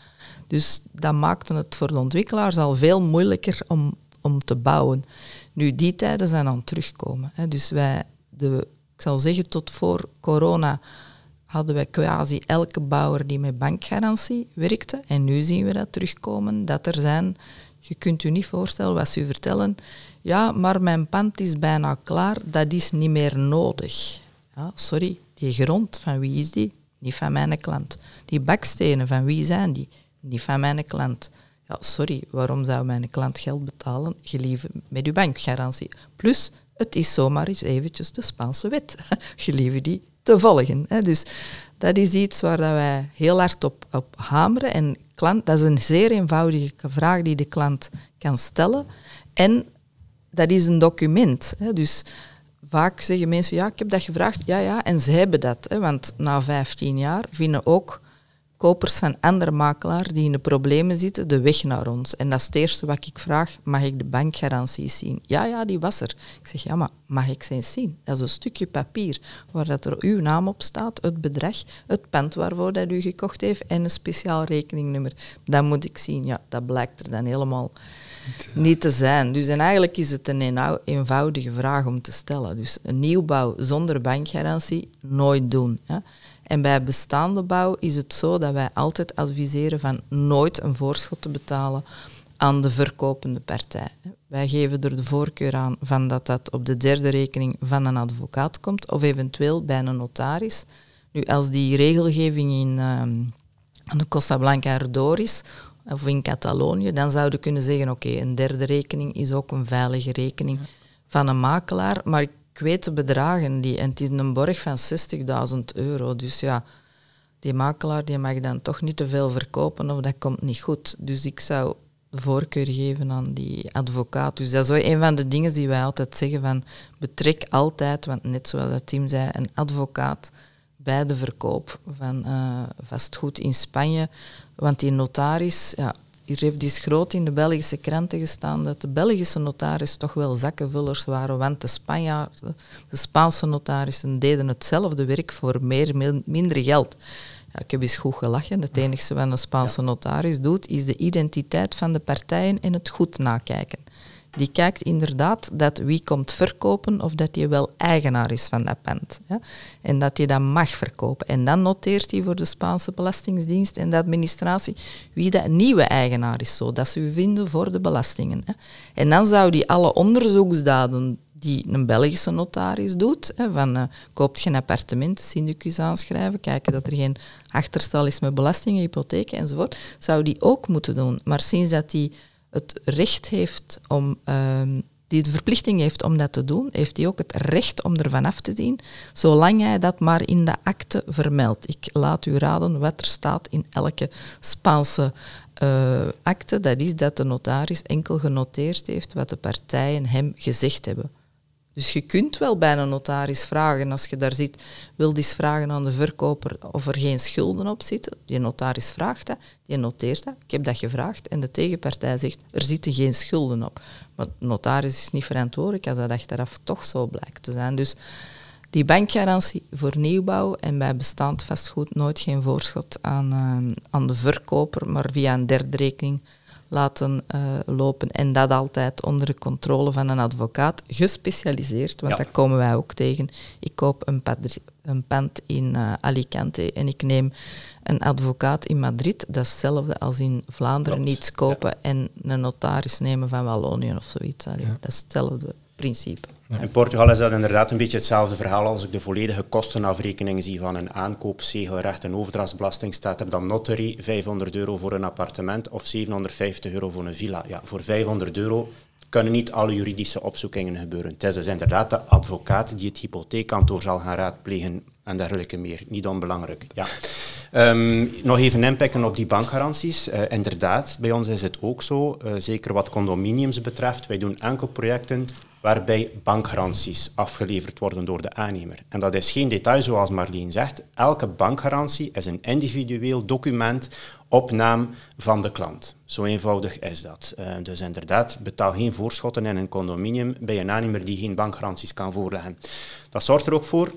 Dus dat maakte het voor de ontwikkelaars al veel moeilijker om, om te bouwen. Nu, die tijden zijn aan het terugkomen. Hè. Dus wij, de, ik zal zeggen, tot voor corona hadden wij quasi elke bouwer die met bankgarantie werkte. En nu zien we dat terugkomen, dat er zijn, je kunt u niet voorstellen wat ze u vertellen, ja, maar mijn pand is bijna klaar, dat is niet meer nodig. Ja, sorry, die grond, van wie is die? Niet van mijn klant. Die bakstenen, van wie zijn die? Niet van mijn klant. Ja, sorry, waarom zou mijn klant geld betalen? Gelieve met uw bankgarantie. Plus, het is zomaar eens eventjes de Spaanse wet. Gelieve die te volgen. Dus dat is iets waar wij heel hard op, op hameren. En klant, dat is een zeer eenvoudige vraag die de klant kan stellen. En dat is een document. Dus vaak zeggen mensen, ja, ik heb dat gevraagd. Ja, ja, en ze hebben dat. Want na 15 jaar vinden ook kopers van andere makelaar die in de problemen zitten de weg naar ons. En dat is het eerste wat ik vraag, mag ik de bankgaranties zien? Ja, ja, die was er. Ik zeg, ja, maar mag ik ze zien? Dat is een stukje papier waar dat er uw naam op staat, het bedrag, het pand waarvoor dat u gekocht heeft en een speciaal rekeningnummer. Dat moet ik zien. Ja, dat blijkt er dan helemaal niet te zijn. Dus en eigenlijk is het een eenvoudige vraag om te stellen. Dus een nieuwbouw zonder bankgarantie nooit doen. En bij bestaande bouw is het zo dat wij altijd adviseren van nooit een voorschot te betalen aan de verkopende partij. Wij geven er de voorkeur aan van dat dat op de derde rekening van een advocaat komt of eventueel bij een notaris. Nu, als die regelgeving in uh, de Costa Blanca erdoor is, of in Catalonië, dan zouden we kunnen zeggen, oké, een derde rekening is ook een veilige rekening van een makelaar. Maar ik de bedragen, die, en het is een borg van 60.000 euro. Dus ja, die makelaar die mag dan toch niet te veel verkopen of dat komt niet goed. Dus ik zou voorkeur geven aan die advocaat. Dus dat is een van de dingen die wij altijd zeggen van betrek altijd, want net zoals dat team zei, een advocaat bij de verkoop van uh, vastgoed in Spanje. Want die notaris, ja, hier heeft die groot in de Belgische kranten gestaan dat de Belgische notaris toch wel zakkenvullers waren, want de Spanjaarden, de Spaanse notarissen deden hetzelfde werk voor meer, minder geld. Ja, ik heb eens goed gelachen. Het enige wat een Spaanse notaris doet, is de identiteit van de partijen en het goed nakijken die kijkt inderdaad dat wie komt verkopen of dat hij wel eigenaar is van dat pand. Ja? En dat hij dat mag verkopen. En dan noteert hij voor de Spaanse Belastingdienst en de administratie wie dat nieuwe eigenaar is, zodat ze u vinden voor de belastingen. Hè? En dan zou die alle onderzoeksdaden die een Belgische notaris doet, van uh, koopt geen appartement, syndicus aanschrijven, kijken dat er geen achterstal is met belastingen, hypotheken enzovoort, zou die ook moeten doen. Maar sinds dat die het recht heeft om, ehm, die de verplichting heeft om dat te doen, heeft hij ook het recht om ervan af te zien, zolang hij dat maar in de akte vermeldt. Ik laat u raden wat er staat in elke Spaanse uh, akte. Dat is dat de notaris enkel genoteerd heeft wat de partijen hem gezegd hebben. Dus je kunt wel bij een notaris vragen, als je daar zit, wil eens vragen aan de verkoper of er geen schulden op zitten. Die notaris vraagt dat, die noteert dat. Ik heb dat gevraagd en de tegenpartij zegt, er zitten geen schulden op. Maar de notaris is niet verantwoordelijk als dat achteraf toch zo blijkt te zijn. Dus die bankgarantie voor nieuwbouw en bij bestaand vastgoed nooit geen voorschot aan, uh, aan de verkoper, maar via een derde rekening laten uh, lopen. En dat altijd onder de controle van een advocaat, gespecialiseerd, want dat komen wij ook tegen. Ik koop een, een pand in uh, Alicante en ik neem een advocaat in Madrid. Dat is hetzelfde als in Vlaanderen niets kopen en een notaris nemen van Wallonië of zoiets. Dat is hetzelfde principe. In Portugal is dat inderdaad een beetje hetzelfde verhaal als ik de volledige kostenafrekening zie van een aankoop, zegelrecht en overdrachtsbelasting, staat er dan notary 500 euro voor een appartement of 750 euro voor een villa. Ja, voor 500 euro kunnen niet alle juridische opzoekingen gebeuren. Het is dus inderdaad de advocaat die het hypotheekkantoor zal gaan raadplegen en dergelijke meer. Niet onbelangrijk. Ja. Um, nog even inpikken op die bankgaranties. Uh, inderdaad, bij ons is het ook zo, uh, zeker wat condominiums betreft. Wij doen enkel projecten waarbij bankgaranties afgeleverd worden door de aannemer. En dat is geen detail zoals Marleen zegt. Elke bankgarantie is een individueel document op naam van de klant. Zo eenvoudig is dat. Uh, dus inderdaad, betaal geen voorschotten in een condominium bij een aannemer die geen bankgaranties kan voorleggen. Dat zorgt er ook voor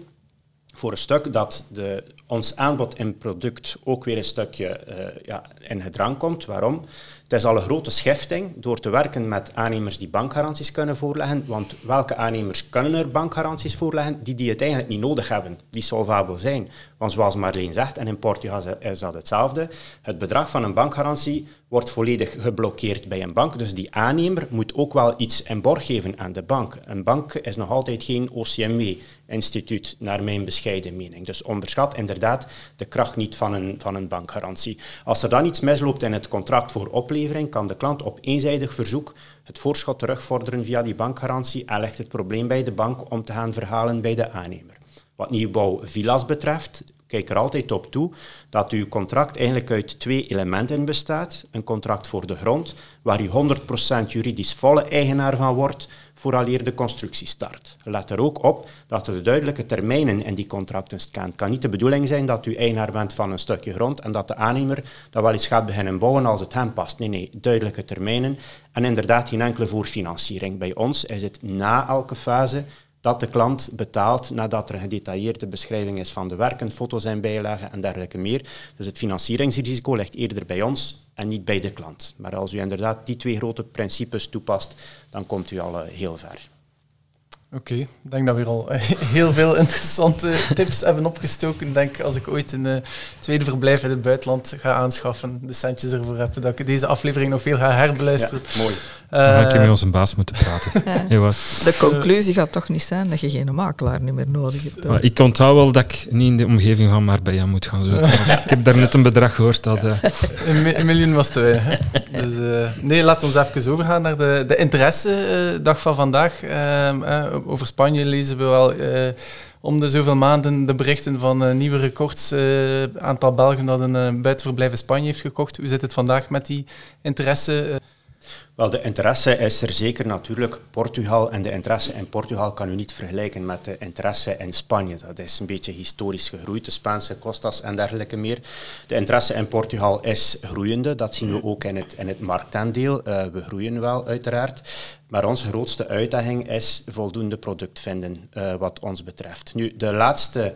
voor een stuk dat de, ons aanbod in product ook weer een stukje uh, ja, in gedrang komt. Waarom? Het is al een grote schifting door te werken met aannemers die bankgaranties kunnen voorleggen. Want welke aannemers kunnen er bankgaranties voorleggen die, die het eigenlijk niet nodig hebben, die solvabel zijn? Want zoals Marleen zegt, en in Portugal is dat hetzelfde, het bedrag van een bankgarantie wordt volledig geblokkeerd bij een bank. Dus die aannemer moet ook wel iets in borg geven aan de bank. Een bank is nog altijd geen OCMW-instituut, naar mijn bescheiden mening. Dus onderschat inderdaad de kracht niet van een, van een bankgarantie. Als er dan iets misloopt in het contract voor oplevering, kan de klant op eenzijdig verzoek het voorschot terugvorderen via die bankgarantie en legt het probleem bij de bank om te gaan verhalen bij de aannemer. Wat nieuwbouw villas betreft, kijk er altijd op toe dat uw contract eigenlijk uit twee elementen bestaat. Een contract voor de grond, waar u 100% juridisch volle eigenaar van wordt, vooraleer de constructie start. Let er ook op dat er duidelijke termijnen in die contracten staan. Het kan niet de bedoeling zijn dat u eigenaar bent van een stukje grond en dat de aannemer dat wel eens gaat beginnen bouwen als het hem past. Nee, nee, duidelijke termijnen en inderdaad geen enkele voorfinanciering. Bij ons is het na elke fase dat de klant betaalt nadat er een gedetailleerde beschrijving is van de werken, foto's en bijlagen en dergelijke meer. Dus het financieringsrisico ligt eerder bij ons en niet bij de klant. Maar als u inderdaad die twee grote principes toepast, dan komt u al eh, heel ver. Oké, ik denk dat we al heel veel interessante tips hebben opgestoken. Ik denk als ik ooit een uh, tweede verblijf in het buitenland ga aanschaffen, de centjes ervoor heb, dat ik deze aflevering nog veel ga herbeluisteren. Ja, mooi. Uh, Dan ga ik met onze baas moeten praten. Ja. De conclusie gaat toch niet zijn dat je geen makelaar niet meer nodig hebt. Maar ik onthoud wel dat ik niet in de omgeving van Marbella moet gaan zoeken. ik heb daar net een bedrag gehoord dat... Uh... Een, miljoen was te weinig. Dus, nee, laat ons even overgaan naar de, de interesse dag van vandaag. Ehm, over Spanje lezen we wel uh, om de zoveel maanden de berichten van uh, nieuwe records. Uh, aantal Belgen dat een buitenverblijf in Spanje heeft gekocht. Hoe zit het vandaag met die interesse? Wel, de interesse is er zeker natuurlijk. Portugal en de interesse in Portugal kan u niet vergelijken met de interesse in Spanje. Dat is een beetje historisch gegroeid, de Spaanse costas en dergelijke meer. De interesse in Portugal is groeiende, dat zien we ook in het, in het marktaandeel. Uh, we groeien wel, uiteraard. Maar onze grootste uitdaging is voldoende product vinden, uh, wat ons betreft. Nu, de laatste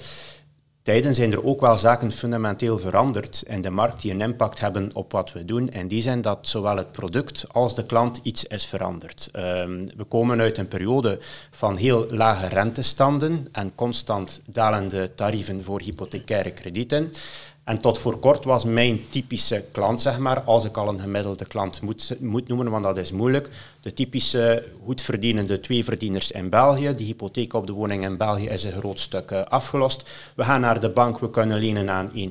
tijden zijn er ook wel zaken fundamenteel veranderd in de markt die een impact hebben op wat we doen. En die zijn dat zowel het product als de klant iets is veranderd. Um, we komen uit een periode van heel lage rentestanden en constant dalende tarieven voor hypothecaire kredieten. En tot voor kort was mijn typische klant, zeg maar, als ik al een gemiddelde klant moet, moet noemen, want dat is moeilijk, de typische goedverdienende tweeverdieners in België. Die hypotheek op de woning in België is een groot stuk uh, afgelost. We gaan naar de bank, we kunnen lenen aan 1%. Uh,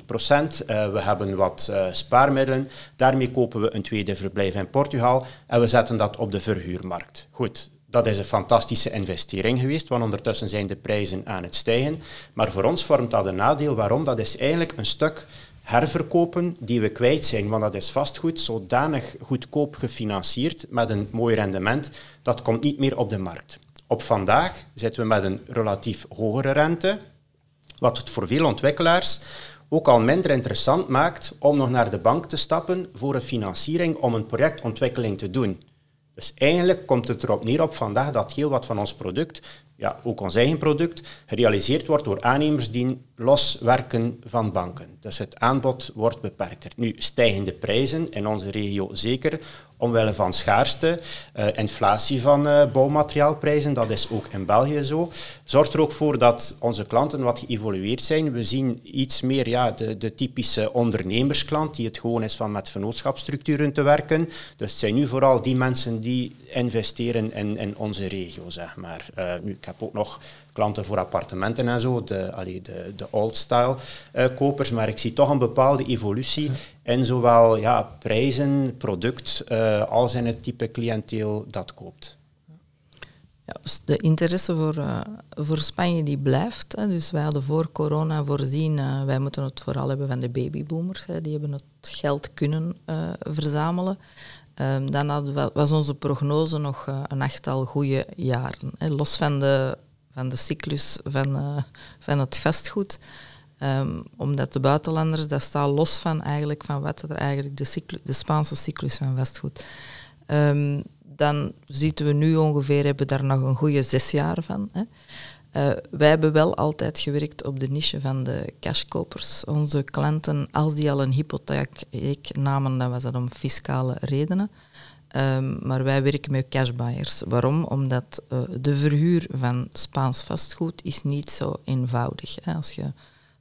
we hebben wat uh, spaarmiddelen. Daarmee kopen we een tweede verblijf in Portugal en we zetten dat op de verhuurmarkt. Goed, dat is een fantastische investering geweest, want ondertussen zijn de prijzen aan het stijgen. Maar voor ons vormt dat een nadeel. Waarom? Dat is eigenlijk een stuk herverkopen die we kwijt zijn, want dat is vastgoed zodanig goedkoop gefinancierd met een mooi rendement, dat komt niet meer op de markt. Op vandaag zitten we met een relatief hogere rente, wat het voor veel ontwikkelaars ook al minder interessant maakt om nog naar de bank te stappen voor een financiering om een projectontwikkeling te doen. Dus eigenlijk komt het erop neer op vandaag dat heel wat van ons product, ja, ook ons eigen product, gerealiseerd wordt door aannemers die loswerken van banken. Dus het aanbod wordt beperkter. Nu, stijgende prijzen in onze regio zeker, omwille van schaarste, uh, inflatie van uh, bouwmateriaalprijzen, dat is ook in België zo, zorgt er ook voor dat onze klanten wat geëvolueerd zijn. We zien iets meer ja, de, de typische ondernemersklant, die het gewoon is van met vennootschapsstructuren te werken. Dus het zijn nu vooral die mensen die investeren in, in onze regio, zeg maar. Uh, nu, ik heb ook nog klanten voor appartementen en zo, de, allee, de, de old-style uh, kopers. Maar ik zie toch een bepaalde evolutie in zowel ja, prijzen, product, uh, als in het type cliënteel dat koopt. Ja, dus de interesse voor, uh, voor Spanje die blijft. Hè. Dus wij hadden voor corona voorzien, wij moeten het vooral hebben van de babyboomers. Hè. Die hebben het geld kunnen verzamelen. Um, dan was onze prognose nog een achttal goede jaren. Hè. Los van de van de cyclus van, uh, van het vastgoed. Um, omdat de buitenlanders, dat staat los van eigenlijk van wat er eigenlijk de, de Spaanse cyclus van vastgoed. Um, dan zitten we nu ongeveer, hebben daar nog een goede zes jaar van. Hè. Uh, wij hebben wel altijd gewerkt op de niche van de cashkopers. Onze klanten, als die al een hypotheek namen, dan was dat om fiscale redenen. Um, maar wij werken met cashbuyers. Waarom? Omdat uh, de verhuur van Spaans vastgoed is niet zo eenvoudig. Hè. Als je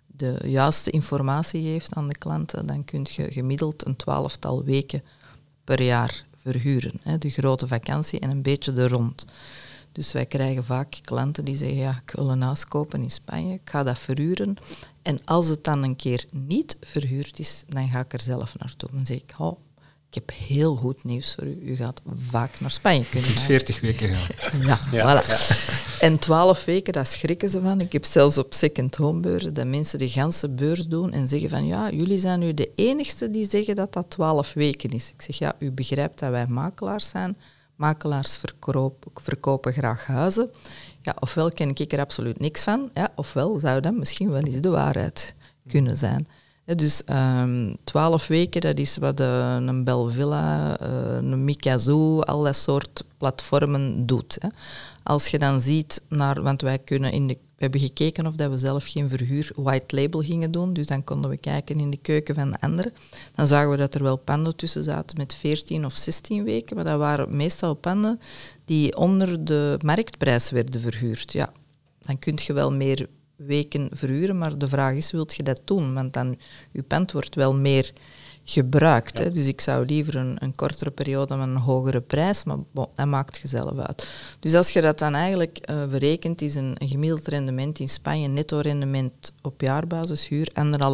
de juiste informatie geeft aan de klanten, dan kun je gemiddeld een twaalftal weken per jaar verhuren. Hè. De grote vakantie en een beetje de rond. Dus wij krijgen vaak klanten die zeggen, ja, ik wil een huis kopen in Spanje, ik ga dat verhuren. En als het dan een keer niet verhuurd is, dan ga ik er zelf naartoe. Dan zeg ik, oh, ik heb heel goed nieuws voor u. U gaat vaak naar Spanje kunnen gaan. 40 weken gaan. Ja, voilà. En 12 weken, daar schrikken ze van. Ik heb zelfs op second home beurzen dat mensen de ganse beurs doen en zeggen van ja, jullie zijn nu de enigste die zeggen dat dat 12 weken is. Ik zeg ja, u begrijpt dat wij makelaars zijn. Makelaars verkopen graag huizen. Ja, ofwel ken ik er absoluut niks van, ja, ofwel zou dat misschien wel eens de waarheid kunnen zijn dus um, twaalf weken, dat is wat uh, een Belvilla, uh, een Mikazoo, al dat soort platformen doet. Hè. Als je dan ziet naar, want wij kunnen in de, hebben gekeken of dat we zelf geen verhuur white label gingen doen. Dus dan konden we kijken in de keuken van de anderen. Dan zagen we dat er wel panden tussen zaten met 14 of 16 weken. Maar dat waren meestal panden die onder de marktprijs werden verhuurd. Ja, dan kun je wel meer weken verhuren, maar de vraag is, wilt je dat doen? Want dan, je pand wordt wel meer gebruikt. Hè? Dus ik zou liever een, een kortere periode met een hogere prijs, maar bon, dat maakt je zelf uit. Dus als je dat dan eigenlijk uh, berekent, is een, een, gemiddeld rendement in Spanje, netto rendement op jaarbasis huur,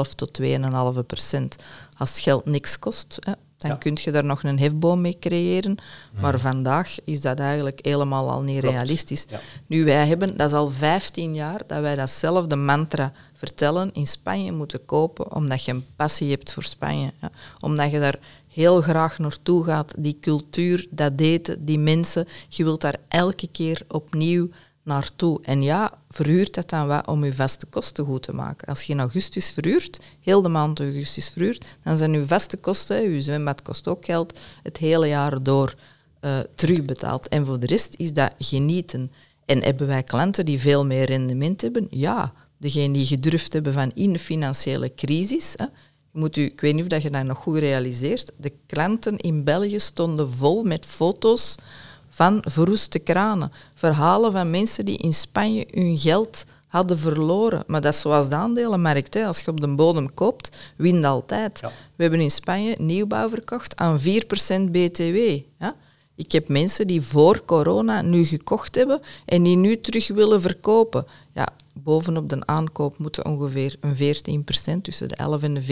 1,5 tot 2,5 procent. Als het geld niks kost, hè, dan ja. kun je daar nog een hefboom mee creëren. Maar mhm. vandaag is dat eigenlijk helemaal al niet realistisch. Nu, wij hebben, dat is al 15 jaar dat wij datzelfde mantra vertellen, in Spanje moeten kopen, omdat je een passie hebt voor Spanje. Ja. Omdat je daar heel graag naartoe gaat, die cultuur, dat eten, die mensen. Je wilt daar elke keer opnieuw naartoe. En ja, verhuurt dat dan wat om je vaste kosten goed te maken. Als je in augustus verhuurt, heel de maand augustus verhuurt, dan zijn je vaste kosten, je zwembad kost ook geld, het hele jaar door uh, terugbetaald. En voor de rest is dat genieten. En hebben wij klanten die veel meer rendement hebben? Ja. Degene die gedurfd hebben van in de financiële crisis, hè, moet u, ik weet niet of dat je dat nog goed realiseert, de klanten in België stonden vol met foto's van verroeste kranen. Verhalen van mensen die in Spanje hun geld hadden verloren. Maar dat is zoals de aandelenmarkt. Hè. Als je op de bodem koopt, wint altijd. We hebben in Spanje nieuwbouw verkocht aan 4% BTW. Ja? Ik heb mensen die voor corona nu gekocht hebben en die nu terug willen verkopen. Ja, bovenop de aankoop moeten ongeveer een 14%, tussen de 11 en de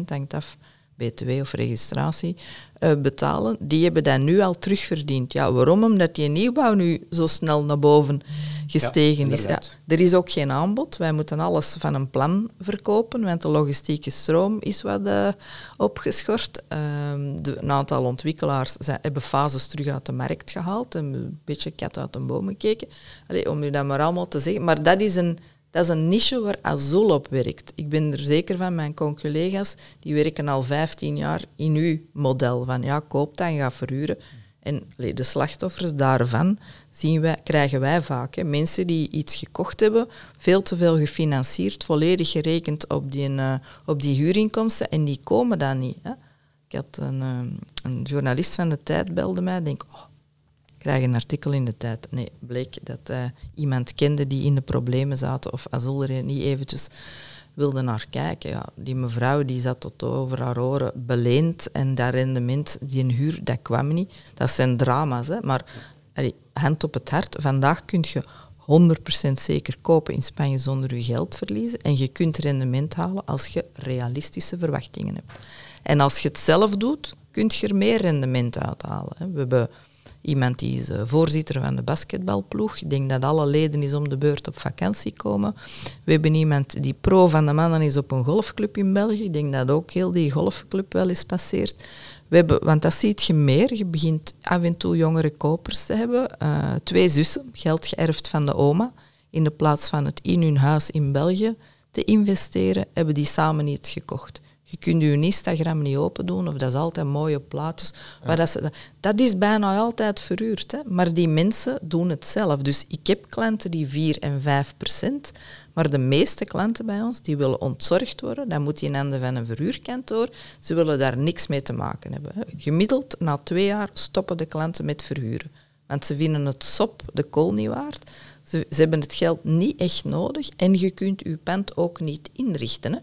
14% hangt af BTW of registratie, uh, betalen, die hebben dat nu al terugverdiend. Ja, waarom? Omdat die nieuwbouw nu zo snel naar boven gestegen is. Ja, er is ook geen aanbod. Wij moeten alles van een plan verkopen, want de logistieke stroom is wat uh, opgeschort. Ehm, de, een aantal ontwikkelaars zijn, hebben fases terug uit de markt gehaald en een beetje kat uit de boom gekeken. Allee, om u dat maar allemaal te zeggen. Maar dat is een dat is een niche waar Azul op werkt. Ik ben er zeker van, mijn collega's die werken al 15 jaar in uw model van ja, koop dan, ga verhuren. En de slachtoffers daarvan zien wij, krijgen wij vaak. Hè. Mensen die iets gekocht hebben, veel te veel gefinancierd, volledig gerekend op die, uh, op die huurinkomsten en die komen dan niet. Hè. Ik had een, uh, een journalist van de tijd belde mij, denk, oh, krijg een artikel in de tijd. Nee, bleek dat uh, iemand kende die in de problemen zaten of Azul er niet eventjes wilde naar kijken. Ja, die mevrouw die zat tot over haar oren beleend en dat rendement, die huur, dat kwam niet. Dat zijn drama's, hè. maar hand op het hart, vandaag kun je 100% zeker kopen in Spanje zonder je geld verliezen en je kunt rendement halen als je realistische verwachtingen hebt. En als je het zelf doet, kun je er meer rendement uithalen. Hè. We hebben Iemand die is eh, voorzitter van de basketbalploeg. Ik denk dat alle leden is om de beurt op vakantie komen. We hebben iemand die pro van de mannen is op een golfclub in België. Ik denk dat ook heel die golfclub wel eens passeert. We hebben, want dat ziet je meer. Je begint af en toe jongere kopers te hebben. Uh, twee zussen, geld geërfd van de oma. In de plaats van het in hun huis in België te investeren, hebben die samen iets gekocht. Je kunt je Instagram niet open doen, of dat is altijd mooie plaatjes. Maar dat, is, dat is bijna altijd verhuurd. Hè. Maar die mensen doen het zelf. Dus ik heb klanten die 4 en 5 procent. Maar de meeste klanten bij ons, die willen ontzorgd worden. Dan moet je in handen van een verhuurkantoor. Ze willen daar niks mee te maken hebben. Gemiddeld na twee jaar stoppen de klanten met verhuren. Want ze vinden het sop de kool niet waard. Ze, ze hebben het geld niet echt nodig. En je kunt je pand ook niet inrichten. Hè.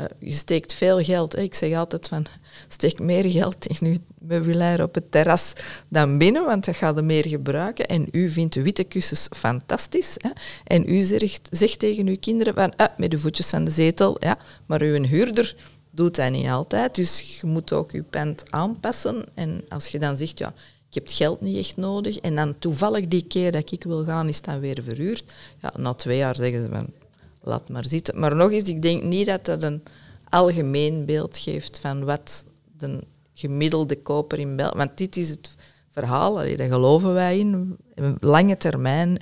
Eh, je steekt veel geld. Ik zeg altijd van, steek meer geld in uw meubilair op het terras dan binnen, want dat gaat er meer gebruiken. En u vindt de witte kussens fantastisch. Hè. En u zegt, zegt tegen uw kinderen van, ah, met de voetjes van de zetel, ja, maar uw huurder doet dat niet altijd. Dus je moet ook je pand aanpassen. En als je dan zegt, ja, ik heb het geld niet echt nodig. En dan toevallig die keer dat ik wil gaan, is dan weer verhuurd. Ja, na twee jaar zeggen ze van, laat maar zitten. Maar nog eens, ik denk niet dat dat een algemeen beeld geeft van wat de gemiddelde koper in België... Want dit is het verhaal, daar geloven wij in, lange termijn.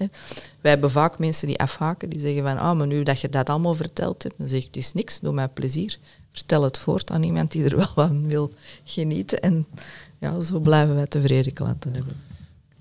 Wij hebben vaak mensen die afhaken, die zeggen van, ah, maar nu dat je dat allemaal verteld hebt, dan zeg ik, het is niks, doe mij plezier. Vertel het voort aan iemand die er wel van wil genieten. En ja, zo blijven wij tevreden klanten hebben.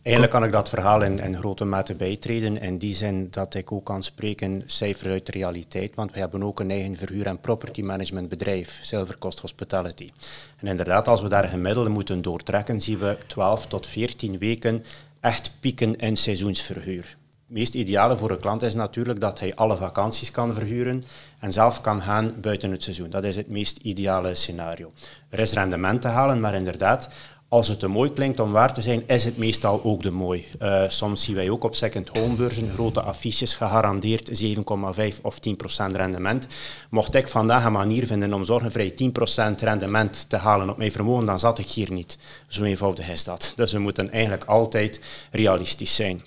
Eigenlijk kan ik dat verhaal in, grote mate bijtreden. In die zin dat ik ook kan spreken cijfers uit de realiteit. Want we hebben ook een eigen verhuur- en property management bedrijf, Silver Coast Hospitality. En inderdaad, als we daar gemiddelde moeten doortrekken, zien we 12 tot 14 weken echt pieken in seizoensverhuur. Het meest ideale voor een klant is natuurlijk dat hij alle vakanties kan verhuren en zelf kan gaan buiten het seizoen. Dat is het meest ideale scenario. Er is rendement te halen, maar inderdaad, als het te mooi klinkt om waar te zijn, is het meestal ook de mooi. Uh, soms zien wij ook op second home beurzen grote affiches gegarandeerd 7,5 of 10 procent rendement. Mocht ik vandaag een manier vinden om zorgenvrij 10 procent rendement te halen op mijn vermogen, dan zat ik hier niet. Zo eenvoudig is dat. Dus we moeten eigenlijk altijd realistisch zijn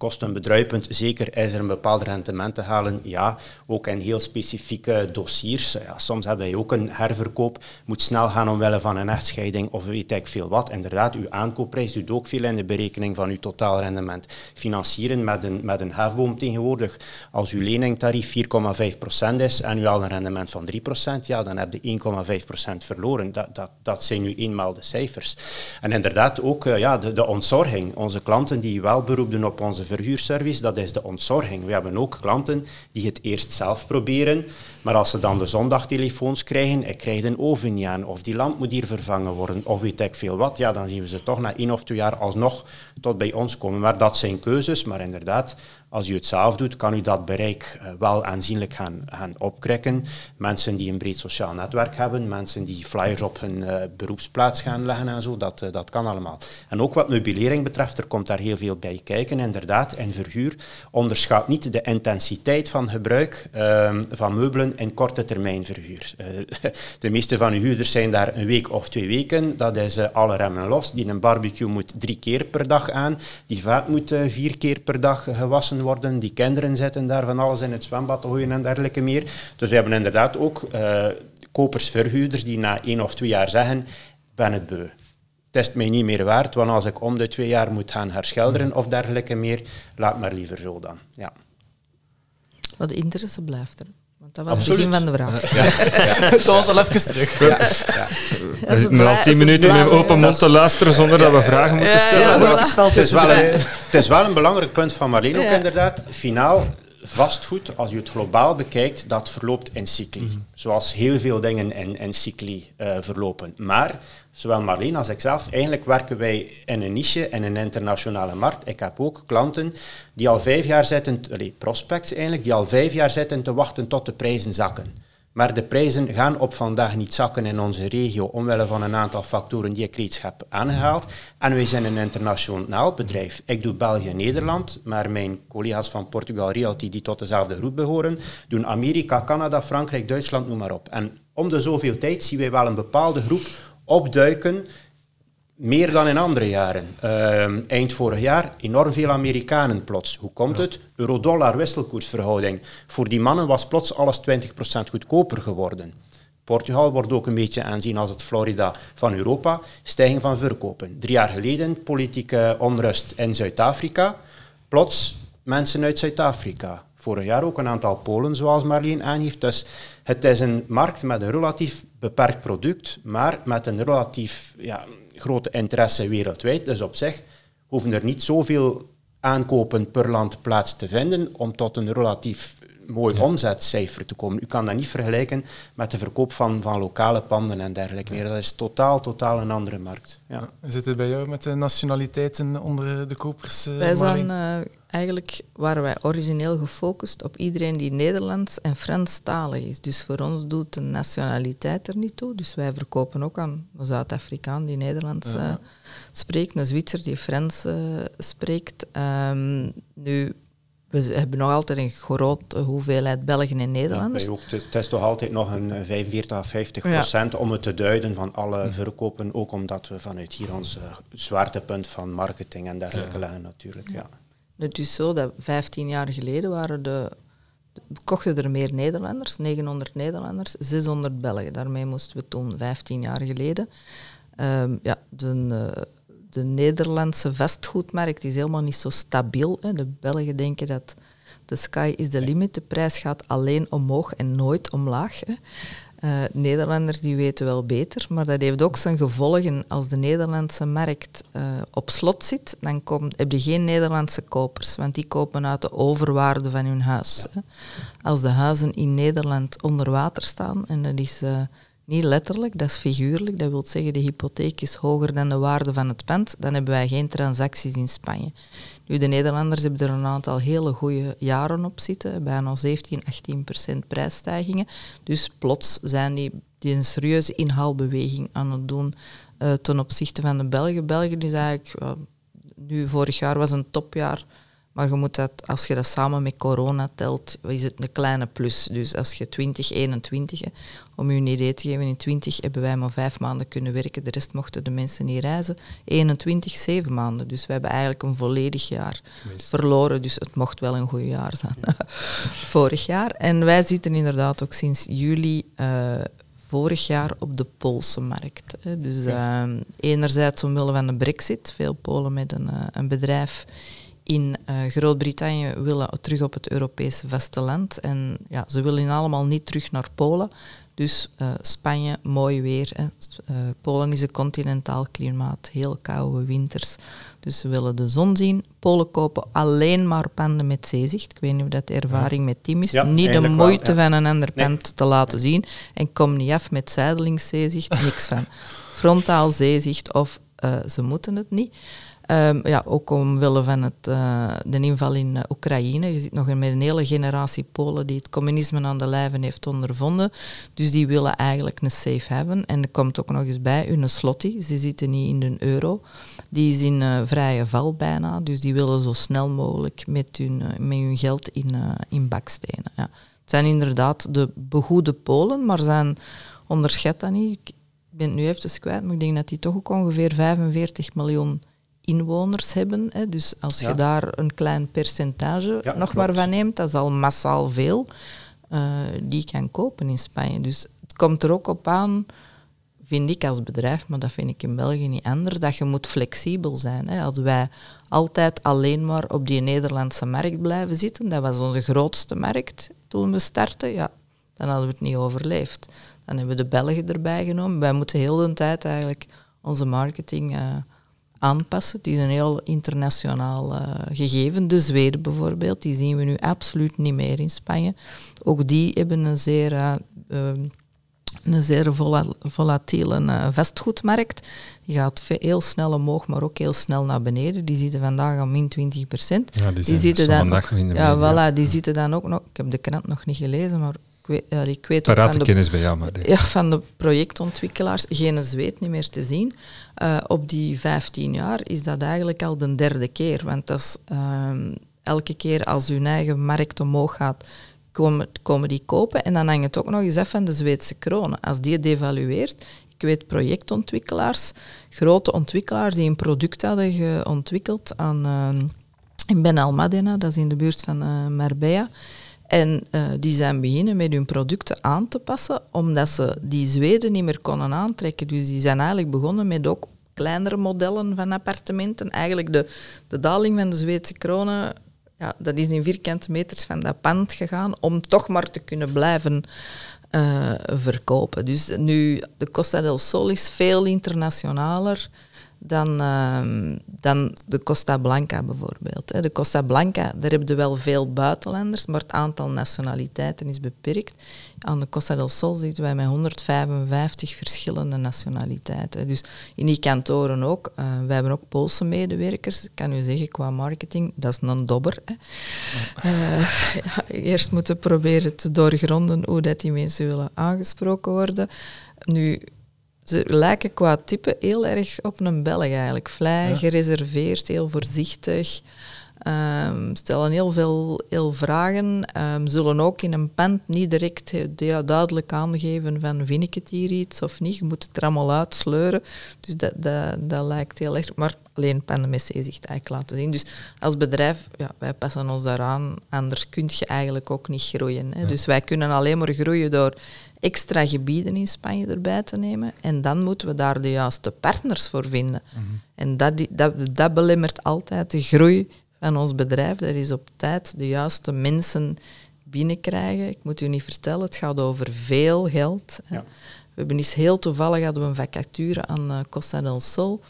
kostenbedruipend. Zeker is er een bepaald rendement te halen. Ja, ook in heel specifieke dossiers. Ja, soms hebben wij ook een herverkoop. Moet snel gaan omwille van een echtscheiding of weet ik veel wat. Inderdaad, uw aankoopprijs doet ook veel in de berekening van uw totaalrendement. Financieren met een, met een hefboom tegenwoordig. Als uw leningtarief 4,5% is en u al een rendement van 3%, ja, dan heb je 1,5% verloren. Dat, dat, dat zijn nu eenmaal de cijfers. En inderdaad ook uh, ja, de, de ontzorging. Onze klanten die wel beroepen op onze verhuurservice, dat is de ontzorging. We hebben ook klanten die het eerst zelf proberen, maar als ze dan de zondagtelefoons krijgen, ik krijg een oven niet aan, of die lamp moet hier vervangen worden, of weet ik veel wat, ja, dan zien we ze toch na één of twee jaar alsnog tot bij ons komen. Maar dat zijn keuzes, maar inderdaad, als u het zelf doet, kan u dat bereik eh, wel aanzienlijk gaan, gaan opkrikken. Mensen die een breed sociaal netwerk hebben, mensen die flyers op hun uh, beroepsplaats gaan leggen en zo, dat, uh, dat kan allemaal. En ook wat meubilering betreft, er komt daar heel veel bij kijken. Inderdaad, in verhuur onderschat niet de intensiteit van gebruik ehm, van meubelen in korte termijn verhuur. de meeste van uw huurders zijn daar een week of twee weken. Dat is alle remmen los. Die een barbecue moet drie keer per dag aan. Die vaat moet vier keer per dag gewassen worden. Die kinderen zetten daar van alles in het zwembad te gooien en dergelijke meer. Dus we hebben inderdaad ook uh, kopers-verhuurders die na één of twee jaar zeggen, ben het beu. Het is mij niet meer waard, want als ik om de twee jaar moet gaan herschilderen of dergelijke meer, laat maar liever zo dan. Ja. Wat de interesse blijft er. Want dat was Absoluut. het begin van de vraag. Ja. ja. dat was al even terug. Ja. Ja. We zitten al tien minuten met open mond te luisteren zonder dat we vragen moeten stellen. Het, is wel een, het is wel een belangrijk punt van Marleen ook inderdaad. Finaal, vastgoed, als je het globaal bekijkt, dat verloopt in cycli. Mm -hmm. Zoals heel veel dingen in, in cycli uh, verlopen. Maar zowel Marleen als ikzelf, eigenlijk werken wij in een niche, in een internationale markt. Ik heb ook klanten die al vijf jaar zitten, prospects eigenlijk, die al vijf jaar zitten te wachten tot de prijzen zakken. Maar de prijzen gaan op vandaag niet zakken in onze regio, omwille van een aantal factoren die ik reeds heb aangehaald. En wij zijn een internationaal bedrijf. Ik doe België-Nederland, maar mijn collega's van Portugal Realty, die tot dezelfde groep behoren, doen Amerika, Canada, Frankrijk, Duitsland, noem maar op. En om de zoveel tijd zien wij wel een bepaalde groep opduiken, meer dan in andere jaren. Uh, eind vorig jaar enorm veel Amerikanen plots. Hoe komt het? Euro-dollar wisselkoersverhouding. Voor die mannen was plots alles 20% goedkoper geworden. Portugal wordt ook een beetje aanzien als het Florida van Europa. Stijging van verkopen. Drie jaar geleden politieke onrust in Zuid-Afrika. Plots mensen uit Zuid-Afrika. Vorig jaar ook een aantal Polen, zoals Marleen aangeeft. Dus het is een markt met een relatief beperkt product, maar met een relatief ja, grote interesse wereldwijd. Dus op zich hoeven er niet zoveel aankopen per land plaats te vinden om tot een relatief mooi omzetcijfer te komen. U kan dat niet vergelijken met de verkoop van, van lokale panden en dergelijke meer. Dat is totaal, totaal een andere markt. Ja. ja. Zit het bij jou met de nationaliteiten onder de kopers? Uh, wij zijn uh, eigenlijk, waren wij origineel gefocust op iedereen die Nederlands en Franstalig is. Dus voor ons doet de nationaliteit er niet toe. Dus wij verkopen ook aan een Zuid-Afrikaan die Nederlands uh, spreekt, een Zwitser die Frans spreekt. Um, nu, we hebben nog altijd een grote hoeveelheid Belgen en Nederlanders. Ja, ook, het is toch altijd nog een 45 à 50 procent om het te duiden van alle verkopen, ook omdat we vanuit hier ons uh, zwaartepunt van marketing en dergelijke leggen natuurlijk. Ja. Het is zo dat 15 jaar geleden waren de, kochten er meer Nederlanders, 900 Nederlanders, 600 Belgen. Daarmee moesten we toen 15 jaar geleden. Um, ja, de, uh, de Nederlandse vastgoedmarkt is helemaal niet zo stabiel. Hè. De Belgen denken dat de sky is the limit, de prijs gaat alleen omhoog en nooit omlaag. Hè. Uh, Nederlanders die weten wel beter, maar dat heeft ook zijn gevolgen. Als de Nederlandse markt uh, op slot zit, dan heb je geen Nederlandse kopers, want die kopen uit de overwaarde van hun huis. Ja. Als de huizen in Nederland onder water staan, en dat is uh, niet letterlijk, dat is figuurlijk, dat wil zeggen de hypotheek is hoger dan de waarde van het pand, dan hebben wij geen transacties in Spanje. Nu, de Nederlanders hebben er een aantal hele goede jaren op zitten, bijna 17, 18 procent prijsstijgingen. Dus plots zijn die, die een serieuze inhaalbeweging aan het doen uh, ten opzichte van de Belgen. België is eigenlijk, uh, nu vorig jaar was een topjaar, maar je moet dat, als je dat samen met corona telt, is het een kleine plus. Dus als je 2021, om u een idee te geven, in 20 hebben wij maar vijf maanden kunnen werken, de rest mochten de mensen niet reizen. 21, zeven maanden. Dus we hebben eigenlijk een volledig jaar verloren. Dus het mocht wel een goed jaar zijn. Vorig jaar. En wij zitten inderdaad ook sinds juli uh, vorig jaar op de Poolse markt. Hè. Dus uh, enerzijds omwille van de brexit, veel Polen met een, uh, een bedrijf in uh, Groot-Brittannië willen terug op het Europese vasteland. En ja, ze willen allemaal niet terug naar Polen. Dus uh, Spanje, mooi weer. Hè. Uh, Polen is een continentaal klimaat, heel koude winters. Dus ze willen de zon zien. Polen kopen alleen maar panden met zeezicht. Ik weet niet of dat de ervaring met Tim is. Ja, niet de moeite wel, ja. van een ander Nee. pand te laten zien. En kom niet af met zijdelingszeezicht, niks van. Frontaal zeezicht of uh, ze moeten het niet. Um, ja, ook omwille van het, uh, de inval in uh, Oekraïne. Je zit nog met een hele generatie Polen die het communisme aan de lijven heeft ondervonden. Dus die willen eigenlijk een safe hebben. En er komt ook nog eens bij hun slotty. Ze zitten niet in de euro. Die is in uh, vrije val bijna. Dus die willen zo snel mogelijk met hun, met hun geld in, in bakstenen. Ja. Het zijn inderdaad de begoede Polen, maar zijn, onderschat dat niet. Ik ben het nu even kwijt, maar ik denk dat die toch ook ongeveer 45 miljoen inwoners hebben. Hè. Dus als je daar een klein percentage Ja, nog klopt. maar van neemt, dat is al massaal veel, uh, die kan kopen in Spanje. Dus het komt er ook op aan, vind ik als bedrijf, maar dat vind ik in België niet anders, dat je moet flexibel zijn. Hè. Als wij altijd alleen maar op die Nederlandse markt blijven zitten, dat was onze grootste markt toen we startten, ja, dan hadden we het niet overleefd. Dan hebben we de Belgen erbij genomen. Wij moeten heel de tijd eigenlijk onze marketing... Uh, aanpassen. Het is een heel internationaal uh, gegeven. De Zweden bijvoorbeeld, die zien we nu absoluut niet meer in Spanje. Ook die hebben een zeer, uh, een zeer vola volatiele uh, vastgoedmarkt. Die gaat heel snel omhoog, maar ook heel snel naar beneden. Die zitten vandaag aan min 20 procent. Ja, die, die zitten dan ook, in de ja, voilà, die zitten dan ook nog... Ik heb de krant nog niet gelezen, maar weet, ik weet Parate ook van de, kennis bij jou, maar... ja, van de projectontwikkelaars geen zweet niet meer te zien. Uh, op die 15 jaar is dat eigenlijk al de derde keer. Want dat is, uh, elke keer als hun eigen markt omhoog gaat, komen, komen die kopen. En dan hangt het ook nog eens af van de Zweedse kronen. Als die devalueert, ik weet projectontwikkelaars, grote ontwikkelaars die een product hadden ontwikkeld aan, uh, in Ben Almadena, dat is in de buurt van uh, Marbella. En uh, die zijn beginnen met hun producten aan te passen, omdat ze die Zweden niet meer konden aantrekken. Dus die zijn eigenlijk begonnen met ook kleinere modellen van appartementen. Eigenlijk de, de daling van de Zweedse kronen, ja, dat is in vierkante meters van dat pand gegaan, om toch maar te kunnen blijven uh, verkopen. Dus nu, de Costa del Sol is veel internationaler dan, uh, dan de Costa Blanca bijvoorbeeld. De Costa Blanca, daar hebben we wel veel buitenlanders, maar het aantal nationaliteiten is beperkt. Aan de Costa del Sol zitten wij met 155 verschillende nationaliteiten. Dus in die kantoren ook. Uh, wij hebben ook Poolse medewerkers. Ik kan u zeggen, qua marketing, dat is een dobber. Hè. Uh, ja, eerst moeten proberen te doorgronden hoe dat die mensen willen aangesproken worden. Nu, ze lijken qua type heel erg op een Belg eigenlijk. Vlij, ja. gereserveerd, heel voorzichtig. Um, stellen heel veel heel vragen. Um, zullen ook in een pand niet direct ja, duidelijk aangeven van vind ik het hier iets of niet. Je moet het er allemaal uitsleuren. Dus dat, dat, dat lijkt heel erg... Maar alleen panden met zeezicht eigenlijk laten zien. Dus als bedrijf, ja, wij passen ons daaraan. Anders kun je eigenlijk ook niet groeien. Hè. Ja. Dus wij kunnen alleen maar groeien door extra gebieden in Spanje erbij te nemen. En dan moeten we daar de juiste partners voor vinden. Mm -hmm. En dat, dat, dat belemmert altijd de groei van ons bedrijf. Dat is op tijd de juiste mensen binnenkrijgen. Ik moet u niet vertellen, het gaat over veel geld. Ja. We hebben eens heel toevallig hadden we een vacature aan uh, Costa del Sol.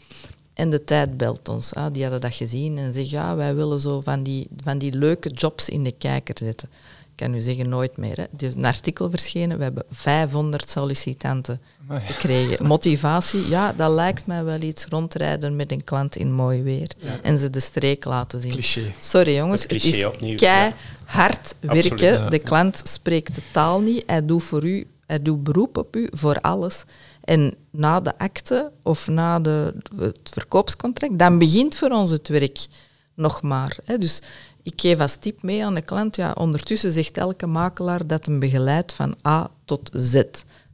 En de tijd belt ons. Ah, die hadden dat gezien en zeggen, ja, wij willen zo van die, van die leuke jobs in de kijker zetten. Ik kan u zeggen, nooit meer. Hè. Er is een artikel verschenen, we hebben 500 sollicitanten gekregen. Motivatie, ja, dat lijkt mij wel iets rondrijden met een klant in mooi weer. En ze de streek laten zien. Cliché. Sorry jongens, het, is opnieuw, kei hard werken. de klant spreekt de taal niet, hij doet voor u, hij doet beroep op u voor alles. En na de akte of na de, het verkoopscontract, dan begint voor ons het werk nog maar. Hè. Dus ik geef als tip mee aan de klant, ja, ondertussen zegt elke makelaar dat hem begeleidt van A tot Z.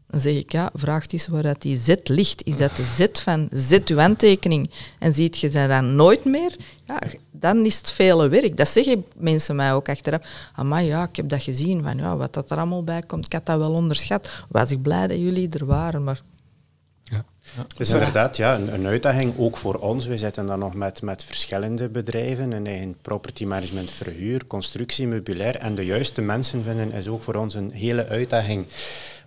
Dan zeg ik, ja, vraag eens waar dat die Z ligt. Is dat de Z van zet uw handtekening en ziet je ze dan nooit meer? Ja, dan is het vele werk. Dat zeggen mensen mij ook achteraf. Maar ja, ik heb dat gezien, van, ja, wat dat er allemaal bij komt. Ik had dat wel onderschat. Was ik blij dat jullie er waren, maar ja. Is inderdaad ja, een, een, uitdaging, ook voor ons. We zitten dan nog met, met verschillende bedrijven, een eigen property management verhuur, constructie, meubilair. En de juiste mensen vinden is ook voor ons een hele uitdaging.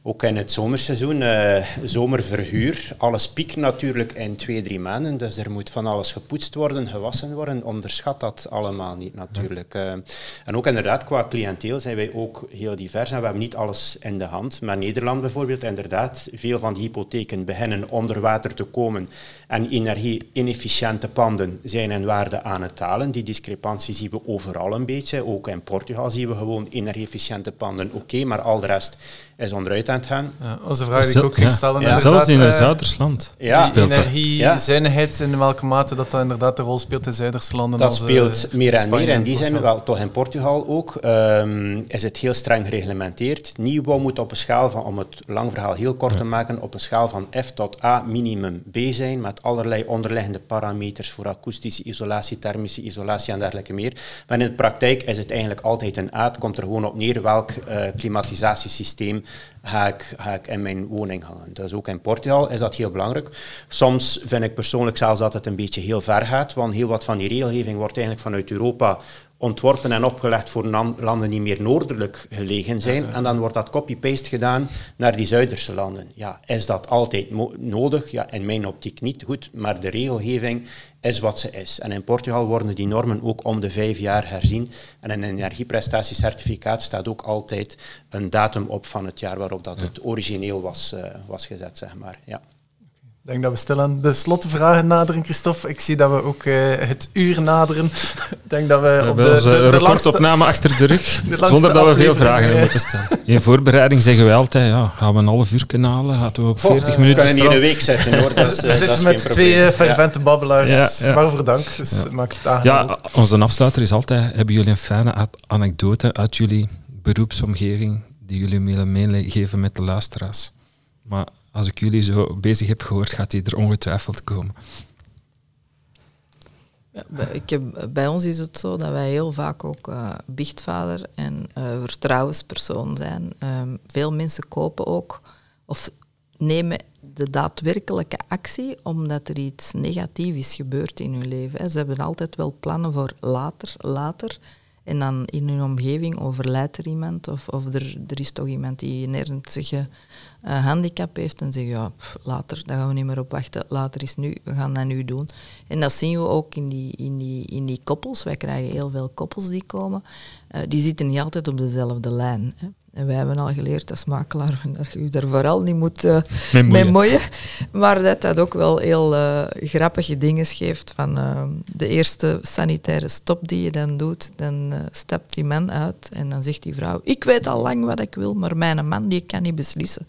Ook in het zomerseizoen, uh, zomerverhuur. Alles piekt natuurlijk in twee, drie maanden. Dus er moet van alles gepoetst worden, gewassen worden. Onderschat dat allemaal niet natuurlijk. Uh, en ook inderdaad, qua cliënteel zijn wij ook heel divers. En we hebben niet alles in de hand. Maar Nederland bijvoorbeeld, inderdaad, veel van die hypotheken beginnen onder water te komen. En energie-inefficiënte panden zijn in waarde aan het dalen. Die discrepantie zien we overal een beetje. Ook in Portugal zien we gewoon energie-efficiënte panden oké, maar al de rest is onderuit aan het gaan. Ja, onze vraag die ik ook ging stellen. Ja. Zelfs in uh, Zuidersland ja. speelt Energiezuinigheid, in welke mate dat, dat inderdaad de rol speelt in Zuiderse landen. Dat speelt uh, meer en meer. En die zijn wel, toch in Portugal ook, um, is het heel streng gereglementeerd. Nieuwbouw moet op een schaal van, om het lang verhaal heel kort te maken, op een schaal van F tot A minimum B zijn, met allerlei onderliggende parameters voor akoestische isolatie, thermische isolatie en dergelijke meer. Maar in de praktijk is het eigenlijk altijd een A. Het komt er gewoon op neer welk uh, klimatisatiesysteem ga ik, ga in mijn woning hangen. Dus ook in Portugal is dat heel belangrijk. Soms vind ik persoonlijk zelfs dat het een beetje heel ver gaat, want heel wat van die regelgeving wordt eigenlijk vanuit Europa ontworpen en opgelegd voor landen die meer noordelijk gelegen zijn. En dan wordt dat copy-paste gedaan naar die Zuiderse landen. Ja, is dat altijd nodig? Ja, in mijn optiek niet. Goed, maar de regelgeving is wat ze is. En in Portugal worden die normen ook om de vijf jaar herzien. En in een energieprestatiecertificaat staat ook altijd een datum op van het jaar waarop dat het origineel was, uh, was gezet, zeg maar. Ja. Ik denk dat we stil aan de slotvragen naderen, Christophe. Ik zie dat we ook uh, het uur naderen. Ik denk dat we, we op de, onze de, de recordopname achter de rug, zonder dat we veel vragen moeten stellen. In voorbereiding zeggen we altijd, ja, gaan we een half uur halen, gaan we ook 40 oh, minuten We kunnen hier een week zetten, hoor. Dat is, we zitten met twee uh, fervente ja. babbelaars. Ja, ja. Waarvoor dank. Dus ja. maakt het ja, onze afsluiter is altijd, hebben jullie een fijne anekdote uit jullie beroepsomgeving die jullie willen meegeven met de luisteraars? Maar als ik jullie zo bezig heb gehoord, gaat die er ongetwijfeld komen. Ja, ik heb, bij ons is het zo dat wij heel vaak ook uh, biechtvader en uh, vertrouwenspersoon zijn. Um, veel mensen kopen ook of nemen de daadwerkelijke actie omdat er iets negatiefs is in hun leven. Ze hebben altijd wel plannen voor later, later. En dan in hun omgeving overlijdt er iemand of, of er, er is toch iemand die een ernstige uh, handicap heeft en zeggen, ja, later, daar gaan we niet meer op wachten, later is nu, we gaan dat nu doen. En dat zien we ook in die, in die, in die koppels. Wij krijgen heel veel koppels die komen. Uh, die zitten niet altijd op dezelfde lijn. Hè. En wij hebben al geleerd als makelaar dat je je daar vooral niet moet uh, mee moeien. Maar dat dat ook wel heel uh, grappige dingen geeft. Van uh, de eerste sanitaire stop die je dan doet, dan stapt die man uit en dan zegt die vrouw, ik weet al lang wat ik wil, maar mijn man die kan niet beslissen.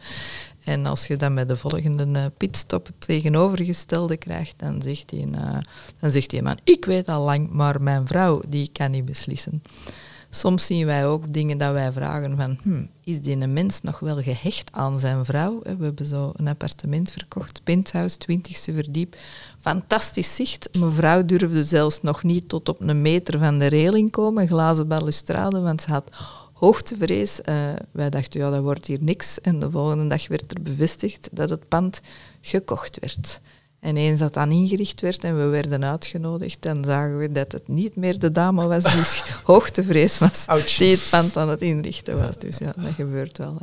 En als je dan met de volgende pitstop het tegenovergestelde krijgt, dan zegt, die, dan zegt die man, ik weet al lang, maar mijn vrouw die kan niet beslissen. Soms zien wij ook dingen dat wij vragen van, hm, is die een mens nog wel gehecht aan zijn vrouw? We hebben zo een appartement verkocht, penthouse, twintigste verdiep. Fantastisch zicht. Mevrouw durfde zelfs nog niet tot op een meter van de reling komen, glazen balustrade, want ze had hoogtevrees. Uh, wij dachten, ja, dat wordt hier niks. En de volgende dag werd er bevestigd dat het pand gekocht werd. En eens dat dan ingericht werd en we werden uitgenodigd, dan zagen we dat het niet meer de dame was die hoogtevrees was, die het pand aan het inrichten was. Dus ja, dat gebeurt wel.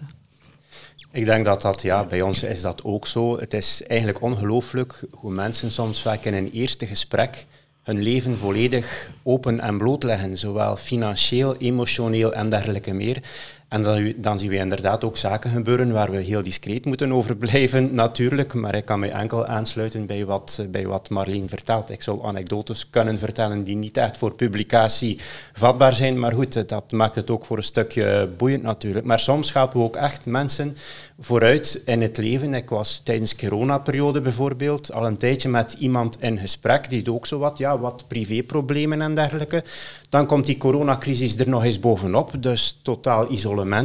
Ik denk dat dat, ja, bij ons is dat ook zo. Het is eigenlijk ongelooflijk hoe mensen soms vaak in een eerste gesprek hun leven volledig open en blootleggen, zowel financieel, emotioneel en dergelijke meer. En dan, zien we inderdaad ook zaken gebeuren waar we heel discreet moeten over blijven, natuurlijk. Maar ik kan mij enkel aansluiten bij wat, bij wat Marleen vertelt. Ik zou anekdotes kunnen vertellen die niet echt voor publicatie vatbaar zijn. Maar goed, dat maakt het ook voor een stukje boeiend natuurlijk. Maar soms helpen we ook echt mensen vooruit in het leven. Ik was tijdens de coronaperiode bijvoorbeeld al een tijdje met iemand in gesprek die ook zo wat, ja, wat privéproblemen en dergelijke. Dan komt die coronacrisis er nog eens bovenop, dus totaal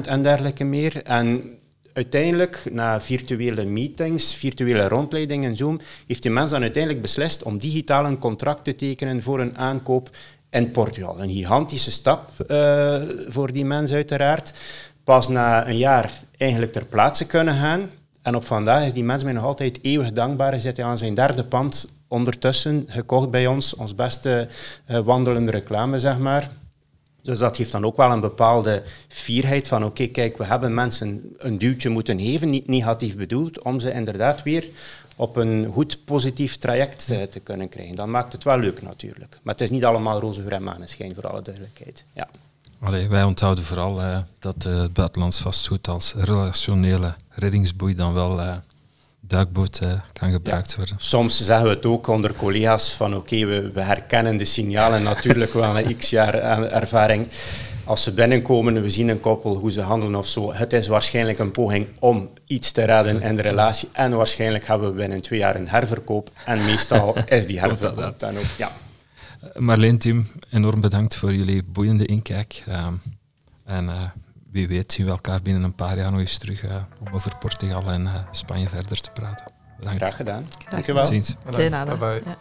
en dergelijke meer. En uiteindelijk, na virtuele meetings, virtuele rondleidingen en Zoom, heeft die mens dan uiteindelijk beslist om digitaal een contract te tekenen voor een aankoop in Portugal. Een gigantische stap uh, voor die mens uiteraard. Pas na een jaar eigenlijk ter plaatse kunnen gaan. En op vandaag is die mens mij nog altijd eeuwig dankbaar. Hij zit aan zijn derde pand ondertussen gekocht bij ons. Ons beste uh, wandelende reclame, zeg maar. Dus dat geeft dan ook wel een bepaalde fierheid van oké, kijk, we hebben mensen een duwtje moeten geven, niet negatief bedoeld, om ze inderdaad weer op een goed positief traject uh, te kunnen krijgen. Dan maakt het wel leuk natuurlijk. Maar het is niet allemaal roze geur en maneschijn, voor alle duidelijkheid. Ja. Allee, wij onthouden vooral uh, dat uh, het buitenlands vastgoed als relationele reddingsboei dan wel duikboot kan gebruikt worden. Soms zeggen we het ook onder collega's van oké, we, we, herkennen de signalen natuurlijk wel na x jaar ervaring. Als ze binnenkomen, we zien een koppel, hoe ze handelen of zo. Het is waarschijnlijk een poging om iets te redden in de relatie. En waarschijnlijk hebben we binnen twee jaar een herverkoop. En meestal is die herverkoop dan ook. Ja. Marleen, Tim, enorm bedankt voor jullie boeiende inkijk. Uh, en uh, wie weet zien we elkaar binnen een paar jaar nog eens terug uh, om over Portugal en Spanje verder te praten. Bedankt. Graag gedaan. Dank je wel. Tot ziens. Bedankt. Bye bye. Ja.